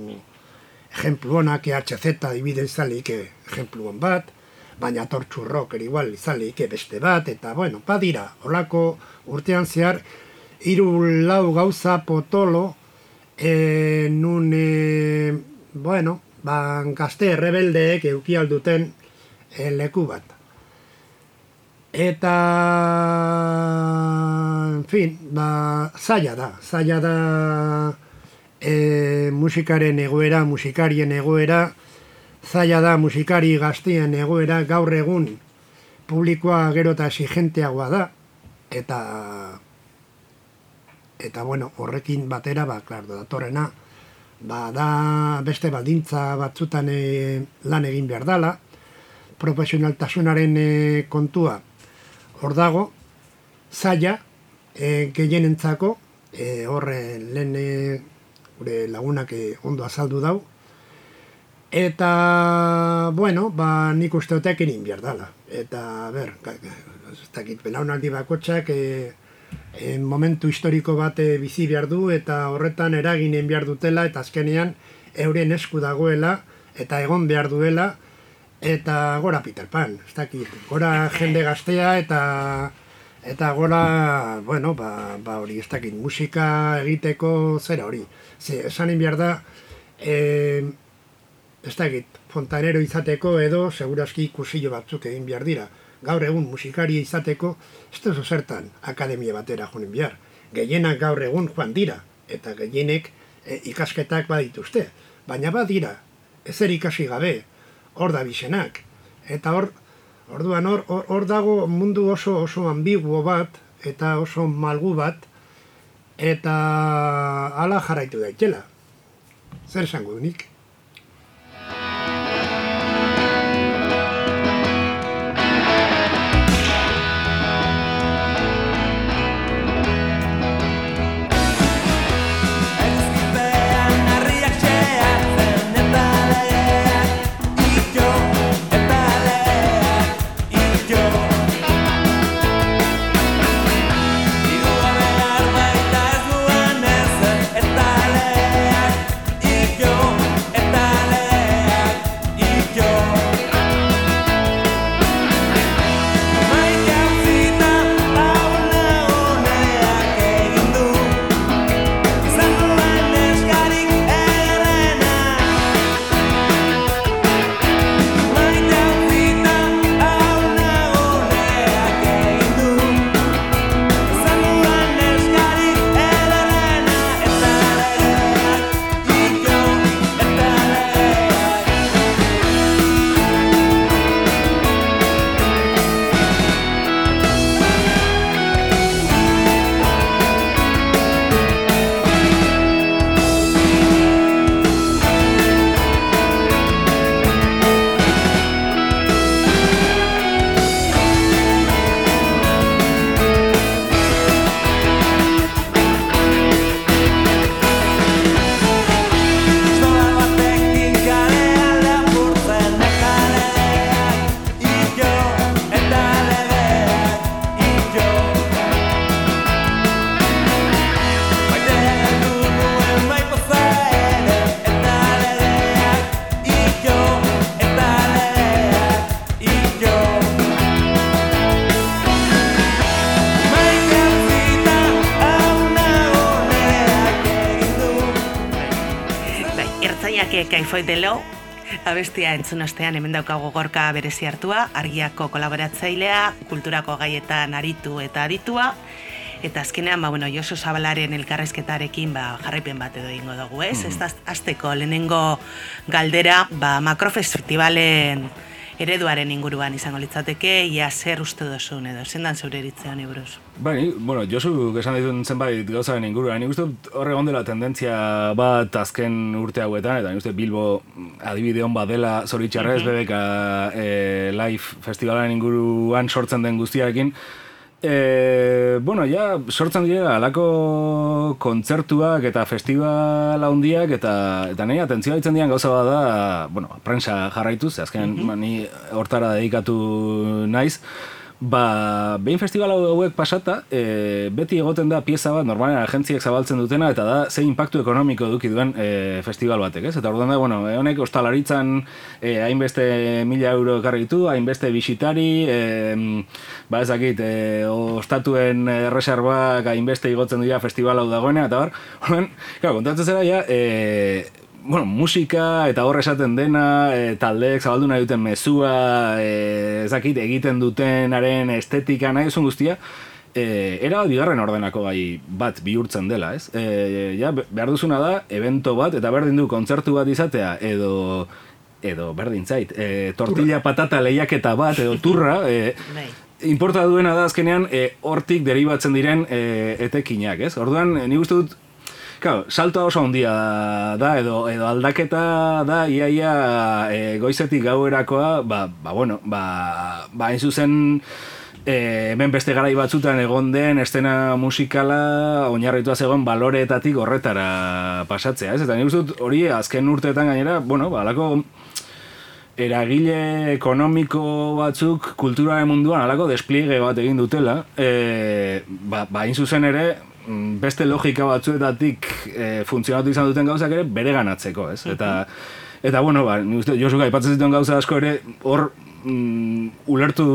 ejemplu honak EHZ dibide izalik ejemplu hon bat, baina tortxu rocker igual izalik beste bat, eta bueno, badira, holako urtean zehar, hiru lau gauza potolo, e, nun, e, bueno, ba, gazte rebeldeek eukialduten e, leku bat. Eta, en fin, ba, zaila da, zaila da e, musikaren egoera, musikarien egoera, zaila da musikari gaztien egoera, gaur egun publikoa gero eta exigenteagoa da, eta, eta bueno, horrekin batera, ba, klar, datorrena, ba, da beste baldintza batzutan e, lan egin behar dala, profesionaltasunaren e, kontua hor dago, zaila, e, gehienentzako, e, horre lehen e, gure lagunak e, ondo azaldu dau, eta, bueno, ba, nik uste egin behar dala. Eta, ber, ez dakit, belaunaldi bakotxak, e, e, momentu historiko bat e, bizi behar du, eta horretan eraginen behar dutela, eta azkenean euren esku dagoela, eta egon behar duela, eta gora Peter Pan, ez dakit, gora jende gaztea, eta eta gora, bueno, ba, ba hori, ez dakit, musika egiteko zera hori. Ze, esanin behar da, e, ez dakit, fontanero izateko edo seguraski ikusillo batzuk egin behar dira. Gaur egun musikari izateko, ez da zertan akademia batera joan behar. Gehienak gaur egun joan dira, eta gehienek e, ikasketak badituzte. Baina badira, ezer ikasi gabe, hor da bisenak. Eta hor, orduan hor, hor dago mundu oso oso ambiguo bat, eta oso malgu bat, eta hala jarraitu daitela. Zer esango nik? Kaifoi delo, abestia entzun ostean hemen daukagu gorka berezi hartua, argiako kolaboratzailea, kulturako gaietan aritu eta aditua, Eta azkenean, ba, bueno, Josu Zabalaren elkarrezketarekin ba, jarraipen bat edo ingo dugu, ez? Ez da azteko lehenengo galdera, ba, makrofestivalen ereduaren inguruan izango litzateke, ia zer uste duzun edo, zendan zeure iritzea honi buruz. Bai, bueno, Josu esan dituen zenbait gauzaren inguruan, nik uste dut hor egon dela tendentzia bat azken urte hauetan, eta nik uste Bilbo adibide hon bat dela zoritxarrez, Mhm. bebeka e, live festivalaren inguruan sortzen den guztiarekin, E, bueno, ja, sortzen dira alako kontzertuak eta festival handiak eta eta nahi atentzioa ditzen dian gauza bat da, bueno, prensa jarraituz, azken Mhm. ba, ni hortara dedikatu naiz, Ba, behin festival hau hauek pasata, e, beti egoten da pieza bat, normalen agentziek zabaltzen dutena, eta da ze impactu ekonomiko eduki duen e, festival batek, ez? Eta orduan da, bueno, e, honek ostalaritzan e, hainbeste mila euro ekarri ditu, hainbeste bisitari, e, ba ezakit, e, ostatuen erreserbak hainbeste igotzen dira festival hau dagoena, eta claro, kontatzen zera ja, e, bueno, musika eta hor esaten dena, e, taldeek zabaldu nahi duten mezua, e, ezakit, egiten dutenaren estetika nahi duzun guztia, e, era bigarren ordenako gai bat bihurtzen dela, ez? E, ja, be- behar duzuna da, evento bat, eta berdin du kontzertu bat izatea, edo edo berdin zait, e, tortilla patata lehiaketa bat, edo turra, e, Bai. Importa duena da azkenean e, hortik deribatzen diren e, etekinak, ez? Orduan, e, nik uste dut, Claro, salto oso handia da, edo, edo aldaketa da, iaia e, goizetik gauerakoa, ba, ba bueno, ba, ba zuzen, e, hemen beste garai batzutan egon den estena musikala oinarritua zegoen baloreetatik horretara pasatzea, ez? Eta nik dut hori azken urteetan gainera, bueno, ba, alako eragile ekonomiko batzuk kulturaren munduan alako despliege bat egin dutela, e, ba, ba zuzen ere, beste logika batzuetatik e, funtzionatu izan duten gauzak ere bere ganatzeko, ez? Eta, eta bueno, ba, nik uste, Josuka, aipatzen zituen gauza asko ere, hor mm, ulertu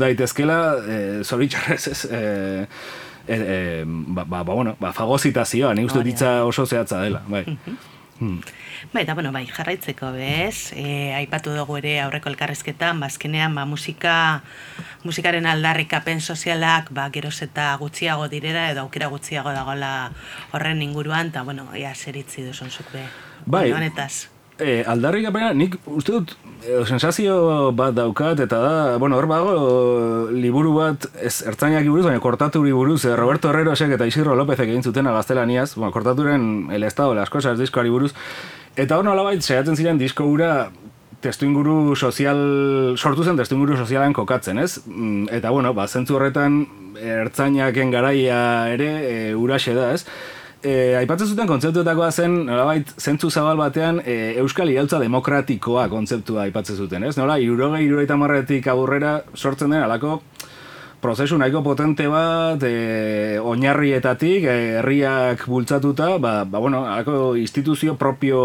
daitezkela, e, zoritxarrez, ez? E, e, e, ba, ba, ba, bueno, ba, fagozitazioa, nik uste ditza oso zehatza dela, bai. Hmm. Bai, eta bueno, bai, jarraitzeko bez, e, aipatu dugu ere aurreko elkarrezketan, bazkenean, ba, musika, musikaren aldarrikapen sozialak, ba, geroz eta gutxiago direra, edo aukera gutxiago dagoela horren inguruan, eta, bueno, ea zeritzi duzun zuk be. Bai. Honetaz. E, aldarrikapena, nik uste dut edo sensazio bat daukat eta da, bueno, hor bago liburu bat, ez ertzainak buruz, baina kortaturi buruz, eh, Roberto Herrerosek eta Isidro Lópezek egin zutena gaztelaniaz, bueno, kortaturen El Estado las Cosas diskoari buruz, eta hor nolabait saiatzen ziren disko hura testu inguru sozial, sortu zen testu inguru sozialen kokatzen, ez? Mm, Eta, bueno, ba, zentzu horretan ertzainaken garaia ere e, uraxe da, ez? E, aipatzen zuten kontzeptuetakoa zen, nolabait, zentzu zabal batean, e, Euskal Irautza Demokratikoa kontzeptua aipatzen zuten, ez? Nola, irurogei, irurogeita marretik aburrera sortzen den, alako, prozesu nahiko potente bat, e, oinarrietatik, e, herriak bultzatuta, ba, ba bueno, alako instituzio propio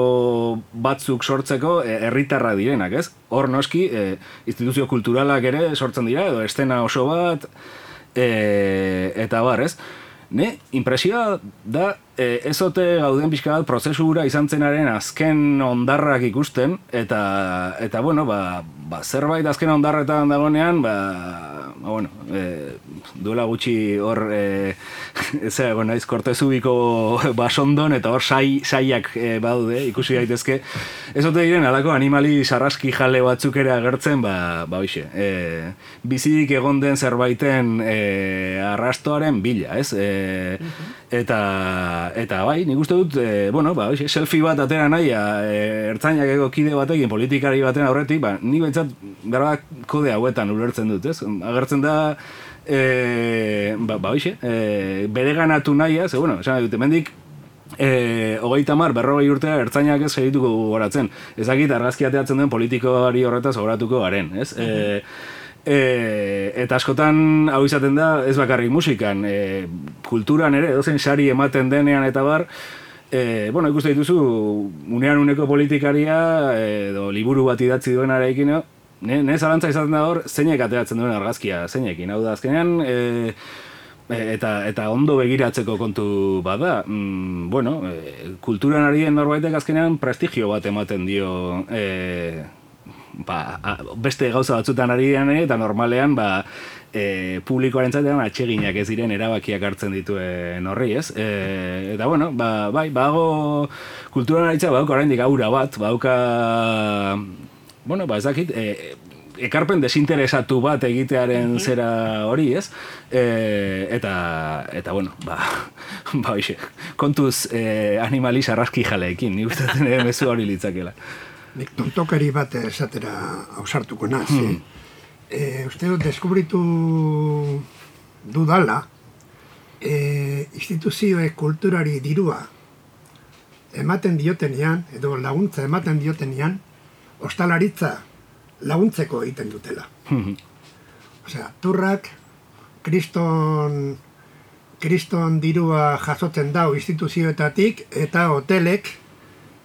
batzuk sortzeko e, herritarra direnak, ez? Hor noski, e, instituzio kulturalak ere sortzen dira, edo estena oso bat, e, eta bar, ez? Ne, impresioa da, e, ezote gauden pixka bat prozesu hura izan zenaren azken ondarrak ikusten, eta, eta bueno, ba, ba, zerbait azken ondarretan dagonean, ba, ba bueno, e, duela gutxi hor, e, ez egon naiz, kortezubiko basondon, eta hor sai, saiak e, badaude, ikusi daitezke, ezote diren alako animali sarraski jale batzuk ere agertzen, ba, ba hoxe, e, bizirik egon den zerbaiten e, arrastoaren bila, ez? E, eta, eta bai, nik uste dut, e, bueno, ba, hoxe, selfie bat atera nahi, e, ertzainak ego kide batekin, politikari baten aurretik, ba, nik behintzat, gara kode hauetan ulertzen dut, ez? Agertzen da, e, ba, ba hoxe, e, bere ganatu nahi, ze, bueno, esan dut, hemendik, e, hogeita mar, berrogei urtea ertzainak ez segituko goratzen. Ezakit argazki ateatzen den politikoari horretaz horatuko garen, ez? E, e, eta askotan hau izaten da ez bakarrik musikan, e, kulturan ere, edozen sari ematen denean eta bar, e, bueno, ikuste dituzu, unean uneko politikaria, edo liburu bat idatzi duenarekin, ne, ne zalantza izaten da hor, zeinek ateratzen duen argazkia, zeinekin, hau da, azkenean, e, eta, eta ondo begiratzeko kontu bada. Mm, bueno, e, kulturan ari norbaitek azkenean prestigio bat ematen dio e, ba, a, beste gauza batzutan ari ere, eta normalean ba, e, publikoaren zatean atxeginak ez diren erabakiak hartzen dituen horri, ez? E, eta bueno, ba, bai, bago kulturan aritza badauka oraindik aura bat, badauka bueno, ba, ez dakit, e, ekarpen desinteresatu bat egitearen zera hori, ez? E, eta, eta, bueno, ba, ba, hoxe, kontuz e, animali sarraski jaleekin, ni uste ere mezu hori litzakela. Nik tontokari bat esatera ausartuko naz. Hmm. Eh, uste dut, deskubritu dudala, eh, instituzioek kulturari dirua ematen diotenean, edo laguntza ematen diotenean, ostalaritza laguntzeko egiten dutela. Osea, turrak, kriston, kriston dirua jasotzen dau instituzioetatik, eta hotelek,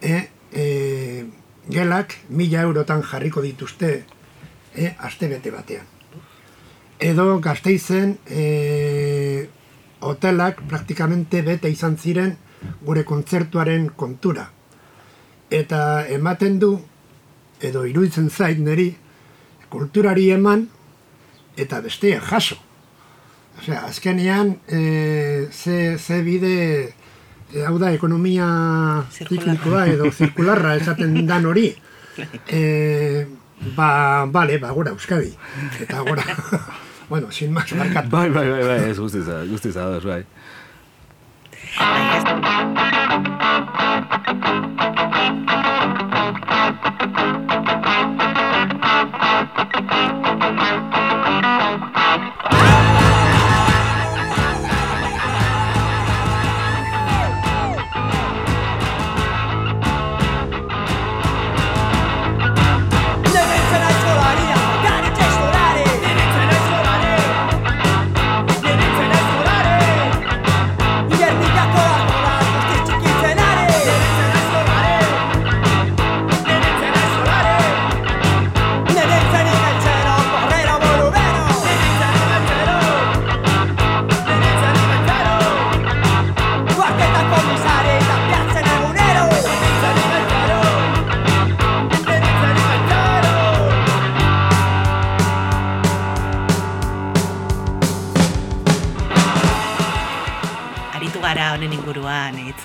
e, e, gelak mila eurotan jarriko dituzte e, aste bete batean. Edo gazteizen e, hotelak praktikamente bete izan ziren gure kontzertuaren kontura. eta ematen du, edo iruditzen zait niri, kulturari eman, eta bestea jaso. Osea, azkenean, e, ze, ze bide, e, hau da, ekonomia ziklikoa edo zirkularra esaten dan hori. E, ba, bale, ba, gora Euskadi. Eta gora, bueno, sin más, markatu. Bai, bai, bai, bai, ez guztiz, guztiz ados, bai.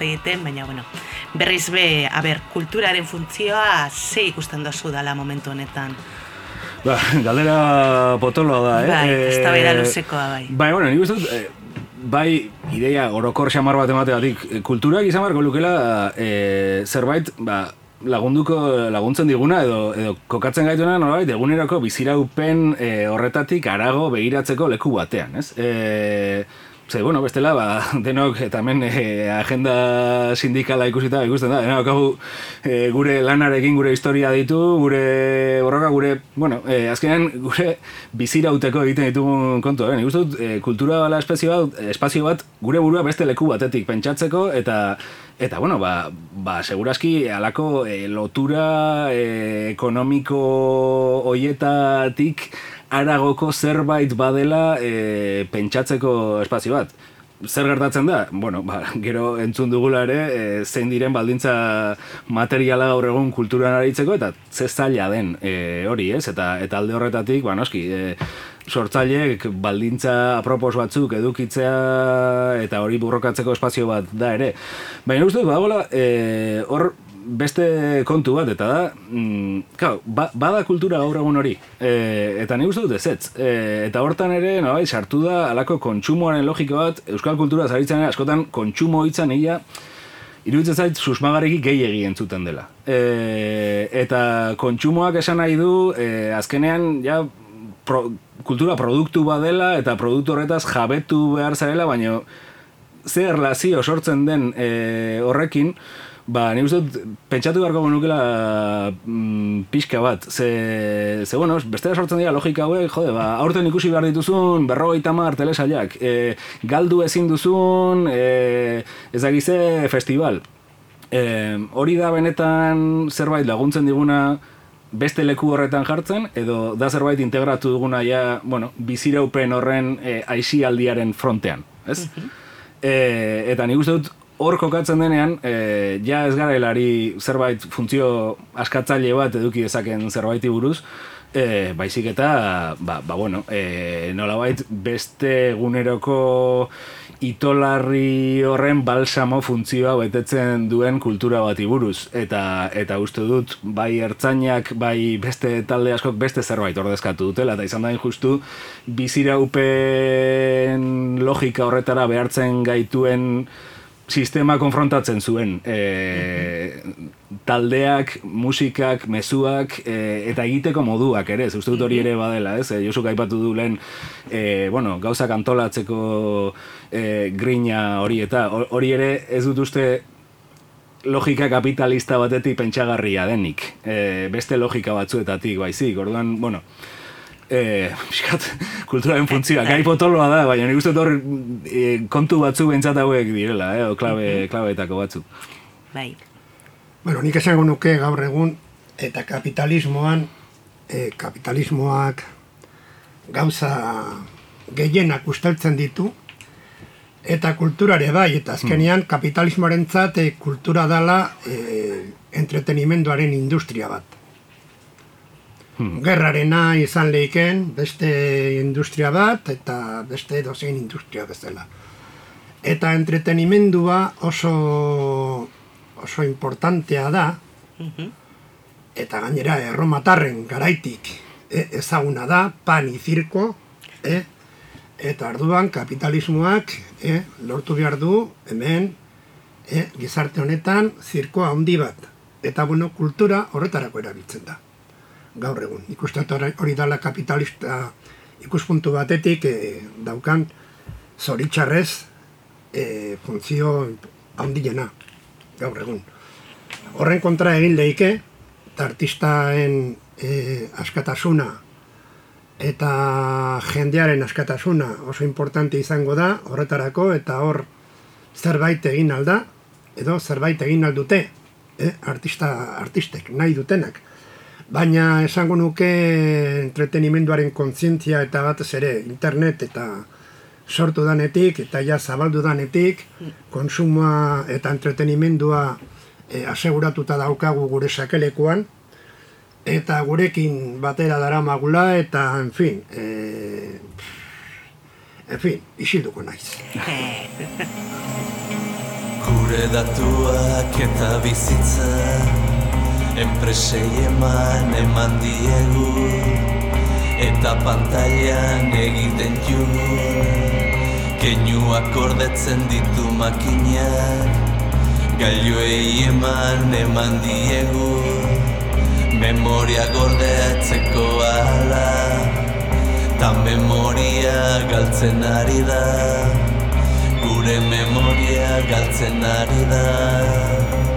Egiten, baina bueno, berriz be, a ber, kulturaren funtzioa ze ikusten dozu dala momentu honetan. Ba, galdera potoloa da, eh? Bai, Eh, eztabaida luzekoa, bai. Bai, bueno, nik uste dut, eh, bai, ideia orokor xamar bat emateatik, eh, kulturak izan beharko lukela eh, zerbait, ba, lagunduko laguntzen diguna edo edo kokatzen gaituena nolabait egunerako biziraupen eh, horretatik arago begiratzeko leku batean, ez? Eh, Ze, bueno, bestela, ba, denok, eta hemen e, agenda sindikala ikusita ikusten da, denok hau e, gure lanarekin gure historia ditu, gure borroka, gure, bueno, e, azkenean gure bizirauteko egiten ditugun kontu, eh? Nik uste e, kultura bala espazio bat, espazio bat gure burua beste leku batetik pentsatzeko, eta Eta, bueno, ba, ba seguraski alako e, lotura e, ekonomiko hoietatik aragoko zerbait badela e, pentsatzeko espazio bat. Zer gertatzen da? Bueno, ba, gero entzun dugula ere, e, zein diren baldintza materiala gaur egun kulturan aritzeko, eta ze zaila den e, hori, ez? Eta, eta alde horretatik, ba, noski, e, sortzaileek baldintza apropos batzuk edukitzea eta hori burrokatzeko espazio bat da ere. Baina uste dut, badagoela, e, hor beste kontu bat, eta da, mm, claro, ba, bada kultura gaur egun hori, e, eta nik uste dut ezetz, e, eta hortan ere, no, bai, sartu da alako kontsumoaren logiko bat, euskal kultura zaritzen askotan kontsumo hitzan ia, iruditzen zait susmagarriki gehiegi entzuten dela. E, eta kontsumoak esan nahi du, e, azkenean, ja, pro, kultura produktu badela eta produktu horretaz jabetu behar zarela, baina ze erlazio sortzen den e, horrekin, ba, nik uste pentsatu beharko genukela mm, pixka bat, ze, ze bueno, bestera sortzen dira logika hauek, jode, ba, aurten ikusi behar dituzun berrogeita mar telesailak, e, galdu ezin duzun, e, ezagize festival. E, hori da benetan zerbait laguntzen diguna beste leku horretan jartzen, edo da zerbait integratu duguna ja, bueno, biziraupen horren e, aisialdiaren frontean, ez? e, eta nik uste dut hor kokatzen denean, e, ja ez garelari zerbait funtzio askatzaile bat eduki dezaken zerbaiti buruz, e, baizik eta, ba, ba bueno, e, nolabait beste eguneroko itolarri horren balsamo funtzioa betetzen duen kultura bati buruz. Eta, eta uste dut, bai ertzainak, bai beste talde askok beste zerbait ordezkatu dutela, eta izan da justu biziraupen logika horretara behartzen gaituen sistema konfrontatzen zuen e, taldeak, musikak, mezuak e, eta egiteko moduak ere, ez uste dut hori ere badela, ez? E, Josuk aipatu du lehen e, bueno, gauzak antolatzeko e, grina hori eta hori ere ez dut uste logika kapitalista batetik pentsagarria denik. E, beste logika batzuetatik baizik, orduan, bueno, eh, pixkat, kulturaren funtzioa, gai potoloa da, baina nik uste dut hor eh, kontu batzu bentsat hauek direla, eh, o klabe, klabeetako batzu. Bai. Bueno, nik esango nuke gaur egun, eta kapitalismoan, e, kapitalismoak gauza gehienak usteltzen ditu, eta kulturare bai, eta azkenean kapitalismoaren zat, kultura dala e, entretenimenduaren industria bat. Gerrarena izan leiken beste industria bat eta beste dozein industria bezala. Eta entretenimendua oso oso importantea da, eta gainera erromatarren garaitik e, ezaguna da, pan zirko, e, eta arduan kapitalismoak e, lortu behar du hemen e, gizarte honetan zirkoa handi bat. Eta bueno, kultura horretarako erabiltzen da. Gaur egun, ikustat hori dala kapitalista ikuspuntu batetik e, daukan zoritxarrez e, funtzio handiena gaur egun. Horren kontra egin leike, eta artistaen e, askatasuna eta jendearen askatasuna oso importante izango da horretarako eta hor zerbait egin alda edo zerbait egin aldute eh? artista, artistek nahi dutenak baina esango nuke entretenimenduaren kontzientzia eta batez ere internet eta sortu danetik eta ja zabaldu danetik konsumoa eta entretenimendua e, aseguratuta daukagu gure sakelekuan eta gurekin batera daramagula eta en fin e, en fin, isilduko naiz. Gure datuak eta bizitza Enpresei eman eman diegu Eta pantailan egiten ju Keinuak gordetzen ditu makinak Gailuei eman eman diegu. Memoria gordeatzeko ala Ta memoria galtzen ari da. Gure memoria galtzen ari da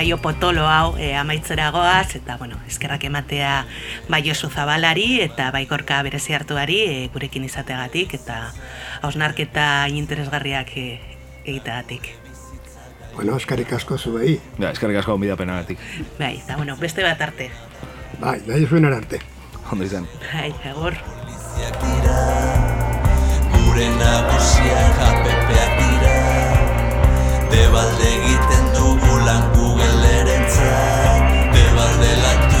saio potolo hau e, amaitzera goaz, eta bueno, eskerrak ematea bai Josu Zabalari eta bai Gorka berezi hartuari e, gurekin izateagatik eta hausnarketa interesgarriak e, egiteagatik. bueno, eskarik asko zuei Ja, eskerrik asko onbidapenagatik. Bai, eta bueno, beste bat arte. bai, nahi zuen arte Ondo izan. Bai, agor. Gure nagusiak apepeak dira Debalde egiten dugu corazón, te vas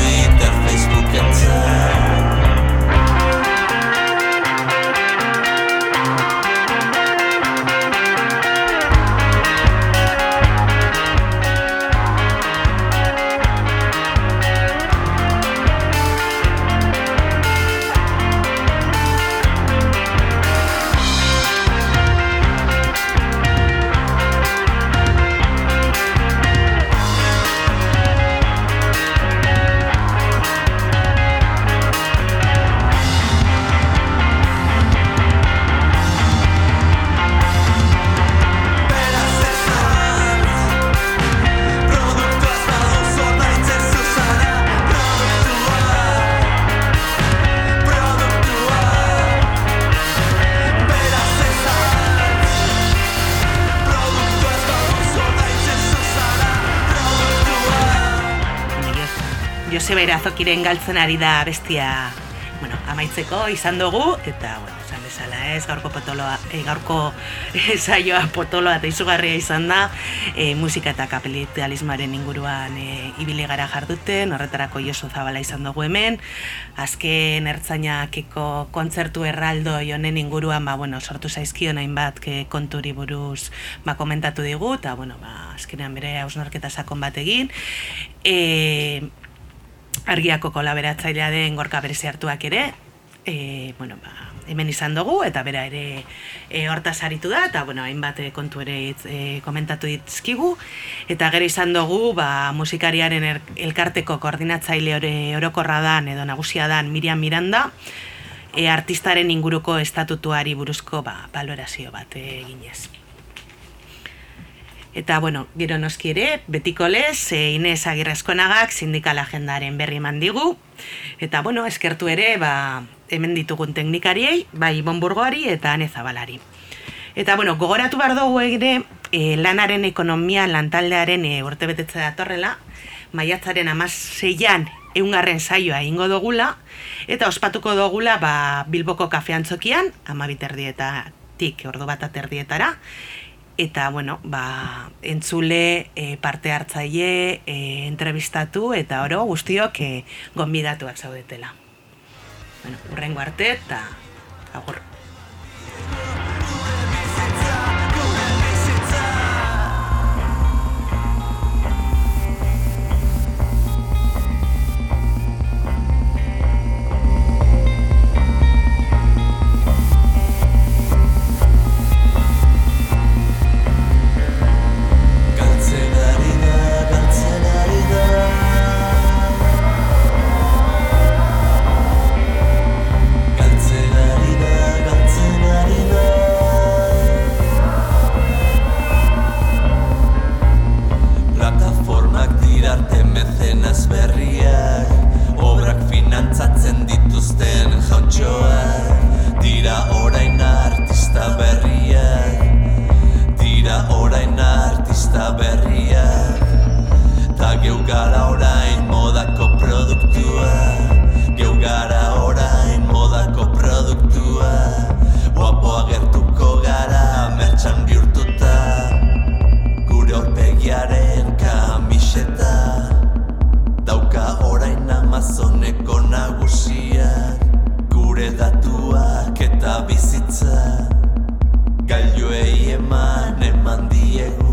Joseba Irazokiren galtzen ari da bestia bueno, amaitzeko izan dugu eta bueno, esan bezala ez gaurko potoloa e, gaurko eh, saioa potoloa eta izugarria izan da e, musika eta kapitalismoaren inguruan e, ibili gara jarduten horretarako Josu Zabala izan dugu hemen. Azken ertzainakeko kontzertu erraldo honen inguruan ba, bueno, sortu zaizkion hainbat ke konturi buruz ba, komentatu digu eta bueno, ba, azkenean bere hausnarketa sakon bat egin. E, argiako kolaboratzailea den gorka berezi hartuak ere, e, bueno, ba, hemen izan dugu, eta bera ere e, hortaz aritu da, eta bueno, hainbat e, kontu ere hitz, e, komentatu ditzkigu, eta gero izan dugu, ba, musikariaren er, elkarteko koordinatzaile ore, orokorra dan, edo nagusia dan Miriam Miranda, e, artistaren inguruko estatutuari buruzko ba, balorazio bat eginez. Eta, bueno, gero noski ere, betiko lez, e, Inez Agirrezkonagak sindikal agendaren berri eman digu. Eta, bueno, eskertu ere, ba, hemen ditugun teknikariei, bai Bonburgoari eta Ane Zabalari. Eta, bueno, gogoratu behar dugu ere, e, lanaren ekonomia lantaldearen e, urte betetze datorrela, maiatzaren amaseian eungarren saioa ingo dugula, eta ospatuko dugula ba, Bilboko kafeantzokian, amabiterdietatik ordu bat aterdietara, eta bueno, ba, entzule, e, parte hartzaile, e, entrevistatu eta oro guztiok e, gonbidatuak zaudetela. Bueno, urrengo arte eta agur. pasta berriak Ta geugara orain modako produktua. Geugara orain modako produktua. Guapoa gertuko gara mertxan bihurtuta. Gure horpegiaren kamiseta. Dauka orain Amazoneko nagusiak Gure datuak eta bizitza. Gailuei eman eman diegu.